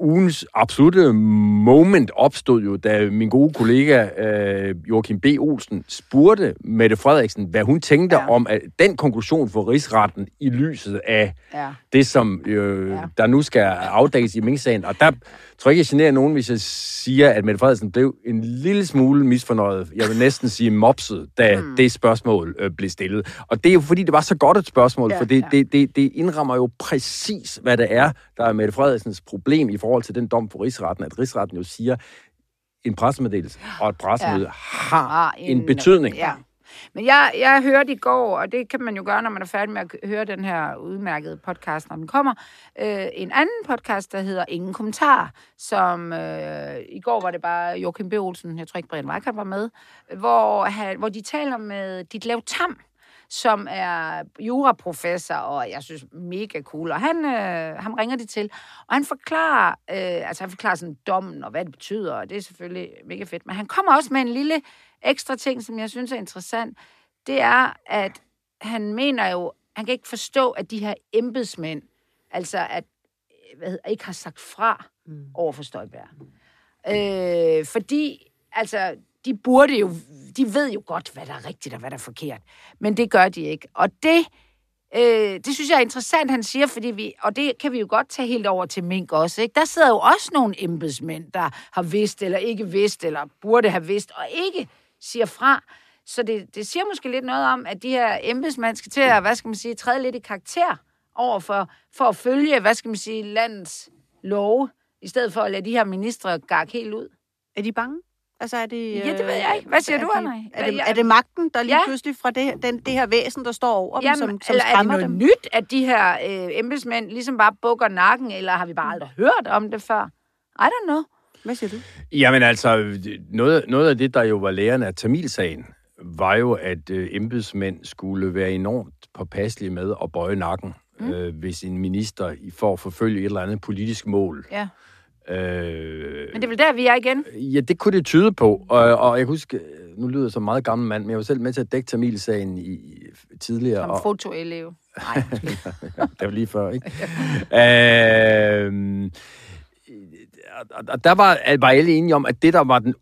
S3: ugens absolute moment opstod jo, da min gode kollega øh, Joachim B. Olsen spurgte Mette Frederiksen, hvad hun tænkte
S1: Ja.
S3: om at den konklusion for rigsretten i lyset af
S1: Ja.
S3: det, som øh,
S1: Ja.
S3: der nu skal afdækkes i Mink-sagen. Og der tror jeg ikke, jeg generer nogen, hvis jeg siger, at Mette Frederiksen blev en lille smule misfornøjet. Jeg vil næsten sige mopset, da mm. det spørgsmål øh, blev stillet. Og det er jo fordi, det var så godt et spørgsmål,
S1: ja,
S3: for det,
S1: ja.
S3: det, det, det indrammer jo præcis, hvad det er, der er Mette Frederiksens problem i forhold til den dom på rigsretten, at rigsretten jo siger, en pressemeddelelse og et pressemøde
S1: Ja.
S3: har en, en betydning.
S1: Ja. Men jeg, jeg hørte i går, og det kan man jo gøre, når man er færdig med at høre den her udmærkede podcast, når den kommer, øh, en anden podcast, der hedder Ingen Kommentar, som øh, i går var det bare Joachim B. Olsen, jeg tror ikke Brian Weikert var med, hvor, han, hvor de taler med Ditlev Tam, som er juraprofessor, og jeg synes mega cool. Og han, øh, ham ringer de til, og han forklarer, øh, altså han forklarer sådan dommen, og hvad det betyder, og det er selvfølgelig mega fedt. Men han kommer også med en lille ekstra ting, som jeg synes er interessant. Det er, at han mener jo, han kan ikke forstå, at de her embedsmænd, altså at, øh, hvad hedder, ikke har sagt fra mm. over for Støjberg. Øh, fordi, altså, de burde jo, de ved jo godt, hvad der er rigtigt og hvad der er forkert. Men det gør de ikke. Og det, øh, det synes jeg er interessant, han siger, fordi vi, og det kan vi jo godt tage helt over til Mink også, ikke? Der sidder jo også nogle embedsmænd, der har vidst eller ikke vidst, eller burde have vidst, og ikke siger fra. Så det, det siger måske lidt noget om, at de her embedsmænd skal til at, hvad skal man sige, træde lidt i karakter over for, for at følge, hvad skal man sige, landets love, i stedet for at lade de her ministre gakke helt ud.
S4: Er de bange? Altså er det...
S1: Ja, det ved jeg ikke. Hvad siger
S4: er
S1: du, Anna?
S4: Er det, er det magten, der lige
S1: Ja.
S4: pludselig fra det, den, det her væsen, der står over
S1: Jamen,
S4: dem, som, som
S1: eller er det
S4: skræmmer
S1: noget
S4: dem?
S1: nyt, at de her øh, embedsmænd ligesom bare bukker nakken, eller har vi bare aldrig hørt om det før? I don't know.
S4: Hvad siger du?
S3: Jamen altså, noget, noget af det, der jo var læren af Tamilsagen, var jo, at øh, embedsmænd skulle være enormt påpasselige med at bøje nakken, mm. øh, hvis en minister i- for at forfølge et eller andet politisk mål.
S1: Ja.
S3: Øh,
S1: Men det er vel der, vi er igen.
S3: Ja, det kunne det tyde på. Og, og jeg kan huske, øh, nu lyder jeg som meget gammel mand, men jeg var selv med til at dække Tamilsagen i, i, tidligere.
S1: Som
S3: og,
S1: fotoelev. Nej,
S3: det var lige før, ikke? øhm, og, og der var, var alle enige om, at det, der var den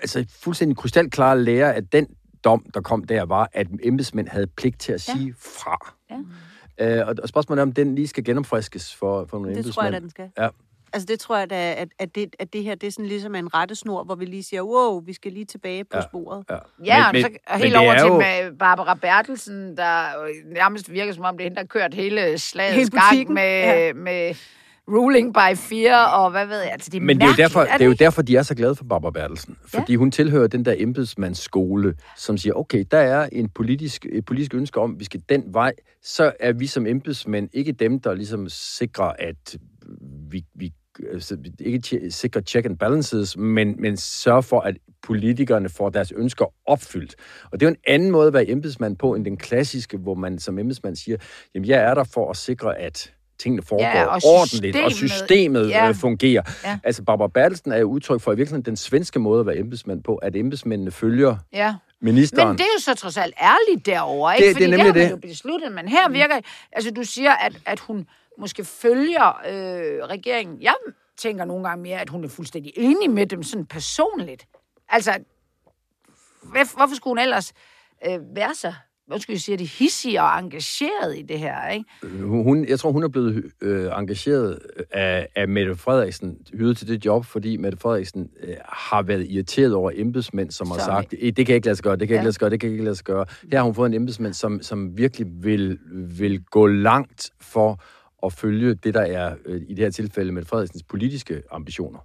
S3: altså, fuldstændig krystalklare lære, at den dom, der kom der, var, at embedsmænd havde pligt til at sige fra.
S1: Ja.
S3: Øh, og, og spørgsmålet er, om den lige skal genopfriskes for, for nogle
S4: Det
S3: embedsmænd.
S4: tror jeg, at den skal.
S3: Ja.
S4: Altså det tror jeg da, at, at, det, at det her, det er sådan ligesom en rettesnor, hvor vi lige siger, wow, vi skal lige tilbage på
S3: Ja.
S4: sporet.
S3: Ja,
S1: Ja,
S3: men,
S1: og så
S3: men,
S1: helt
S3: men det
S1: over
S3: er
S1: til
S3: jo,
S1: med Barbara Bertelsen, der øh, nærmest virker som om, det er hende, der har kørt hele slagets
S4: Hele
S1: gang med,
S4: ja.
S1: med ruling by fear, og hvad ved jeg. Altså, det er
S3: Men det er, jo derfor, det er jo derfor, de er så glade for Barbara Bertelsen. Fordi hun tilhører den der embedsmandsskole, som siger, okay, der er en politisk, et politisk ønske om, at vi skal den vej. Så er vi som embedsmænd ikke dem, der ligesom sikrer, at vi, vi ikke tje- sikrer check and balances, men, men sørger for, at politikerne får deres ønsker opfyldt. Og det er jo en anden måde at være embedsmand på, end den klassiske, hvor man som embedsmand siger, jamen jeg er der for at sikre, at tingene foregår
S1: Ja, og
S3: ordentligt, og
S1: systemet-
S3: systemet
S1: ja.
S3: ja. fungerer.
S1: Ja.
S3: Altså, Barbara Bertelsen er jo udtryk for i virkeligheden den svenske måde at være embedsmand på, at embedsmændene følger
S1: Ja.
S3: ministeren.
S1: Men det er jo så trods alt ærligt derovre, ikke?
S3: Det- det er
S1: Fordi
S3: nemlig det.
S1: jo besluttet, men her virker... Altså, du siger, at, at hun måske følger øh, regeringen. Jeg tænker nogle gange mere, at hun er fuldstændig enig med dem sådan personligt. Altså, hvad, hvorfor skulle hun ellers øh, være så, skal jeg sige, det hissig og engageret i det her, ikke?
S3: Hun, jeg tror, hun er blevet øh, engageret af, af Mette Frederiksen, hyret til det job, fordi Mette Frederiksen øh, har været irriteret over embedsmænd, som har
S1: Som-
S3: sagt, "Eh, det kan ikke lade sig gøre, det kan
S1: Ja.
S3: ikke lade sig gøre, det kan ikke lade sig gøre. Her har hun fået en embedsmand, som, som virkelig vil, vil gå langt for at følge det, der er øh, i det her tilfælde Mette Frederiksens politiske ambitioner.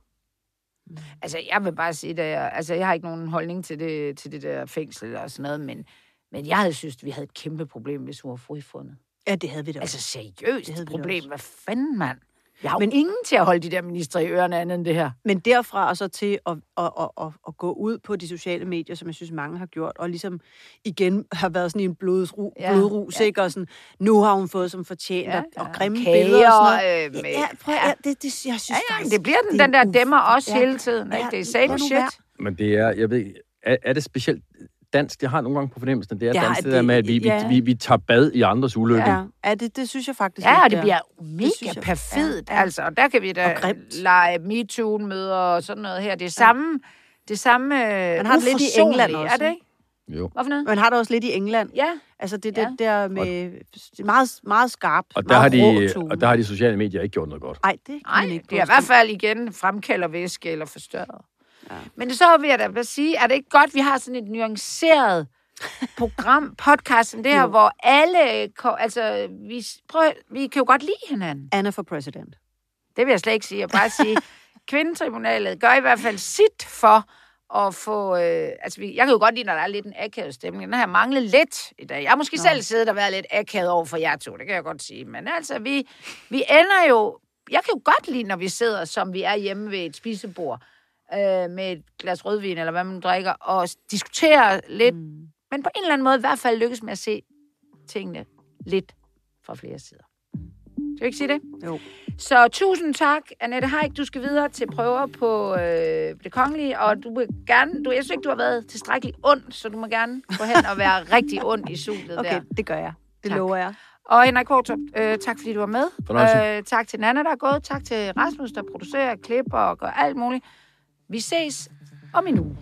S1: Altså, jeg vil bare sige, at jeg, altså, jeg har ikke nogen holdning til det, til det der fængsel og sådan noget, men, men jeg havde synes, at vi havde et kæmpe problem, hvis hun var frifundet.
S4: Ja, det havde vi da.
S1: Altså
S4: Altså,
S1: seriøst
S4: Det havde vi da
S1: problem.
S4: også.
S1: Hvad fanden, mand? Har
S4: Men-
S1: ingen til at holde de der ministre i ørerne andet end det her.
S4: men derfra og så til at, at, at, at, at gå ud på de sociale medier, som jeg synes, mange har gjort, og ligesom igen har været sådan i en blodru,
S1: Ja,
S4: ja, blodrus,
S1: ja.
S4: ja. ikke? Og sådan, nu har hun fået som fortjent, ja, og, og grimme
S1: Kager,
S4: billeder og sådan noget.
S1: Øh, med,
S4: Ja, prøv, ja, det, det, jeg synes
S1: ja, ja,
S4: faktisk,
S1: det bliver den,
S4: er
S1: den der dæmmer også
S4: ja.
S1: hele tiden. Ikke?
S4: Ja,
S1: Det er same shit.
S3: Men det er, jeg ved ikke, er, er det specielt dansk? Jeg har nogle gange på fornemmelsen, at det er
S4: Ja,
S3: dansk, det,
S4: det-
S3: der med, at vi,
S4: ja.
S3: vi, vi, vi tager bad i andres ulykke.
S4: Ja, ja det, det synes jeg faktisk
S1: Ja, og det
S4: er.
S1: bliver mega perfidt,
S4: Ja, ja.
S1: altså. Og der kan vi da lege MeToo-møder og sådan noget her. Det er samme, det er samme
S4: Man har det lidt i England også,
S1: Er det ikke?
S3: Jo.
S1: Hvorfor noget?
S4: Man har det også lidt i England.
S1: Ja,
S4: Altså det,
S1: Ja.
S4: det der med... Det er meget, meget skarpt.
S3: Og der, har
S4: meget
S3: de,
S4: rå tone.
S3: og der har de sociale medier ikke gjort noget godt.
S4: Ej, det kan
S1: Nej,
S4: man ikke
S1: det er i hvert fald igen fremkalder væske eller forstørret. Ja. Men så vil jeg da bare sige, er det ikke godt, vi har sådan et nuanceret program, podcast som det her,
S4: Jo.
S1: hvor alle, ko- altså, vi, prøv, vi kan jo godt lide hinanden.
S4: Anna for president.
S1: Det vil jeg slet ikke sige. Jeg bare sige, kvindetribunalet gør i hvert fald sit for at få... Øh, altså, vi, jeg kan jo godt lide, når der er lidt en akavet stemning. Den har jeg manglet lidt i dag. Jeg har måske Nå. selv siddet og været lidt akavet over for jer to, det kan jeg godt sige. Men altså, vi, vi ender jo... Jeg kan jo godt lide, når vi sidder, som vi er hjemme ved et spisebord, øh, med et glas rødvin, eller hvad man drikker, og diskuterer lidt, mm. men på en eller anden måde i hvert fald lykkes med at se tingene lidt fra flere sider. Skal vi ikke sige det?
S4: Jo.
S1: Så tusind tak, Annette Haik. Du skal videre til prøver på øh, det kongelige, og du vil gerne, du, jeg synes ikke, du har været tilstrækkeligt ond, så du må gerne gå hen og være rigtig ond i sulet
S4: Okay,
S1: der.
S4: det gør jeg. Det
S1: Tak.
S4: lover jeg.
S1: Og Henrik Kvartrup, øh, tak fordi du var med. Øh, tak til Nana, der er gået. Tak til Rasmus, der producerer, klipper og gør alt muligt. Vi ses om en uge.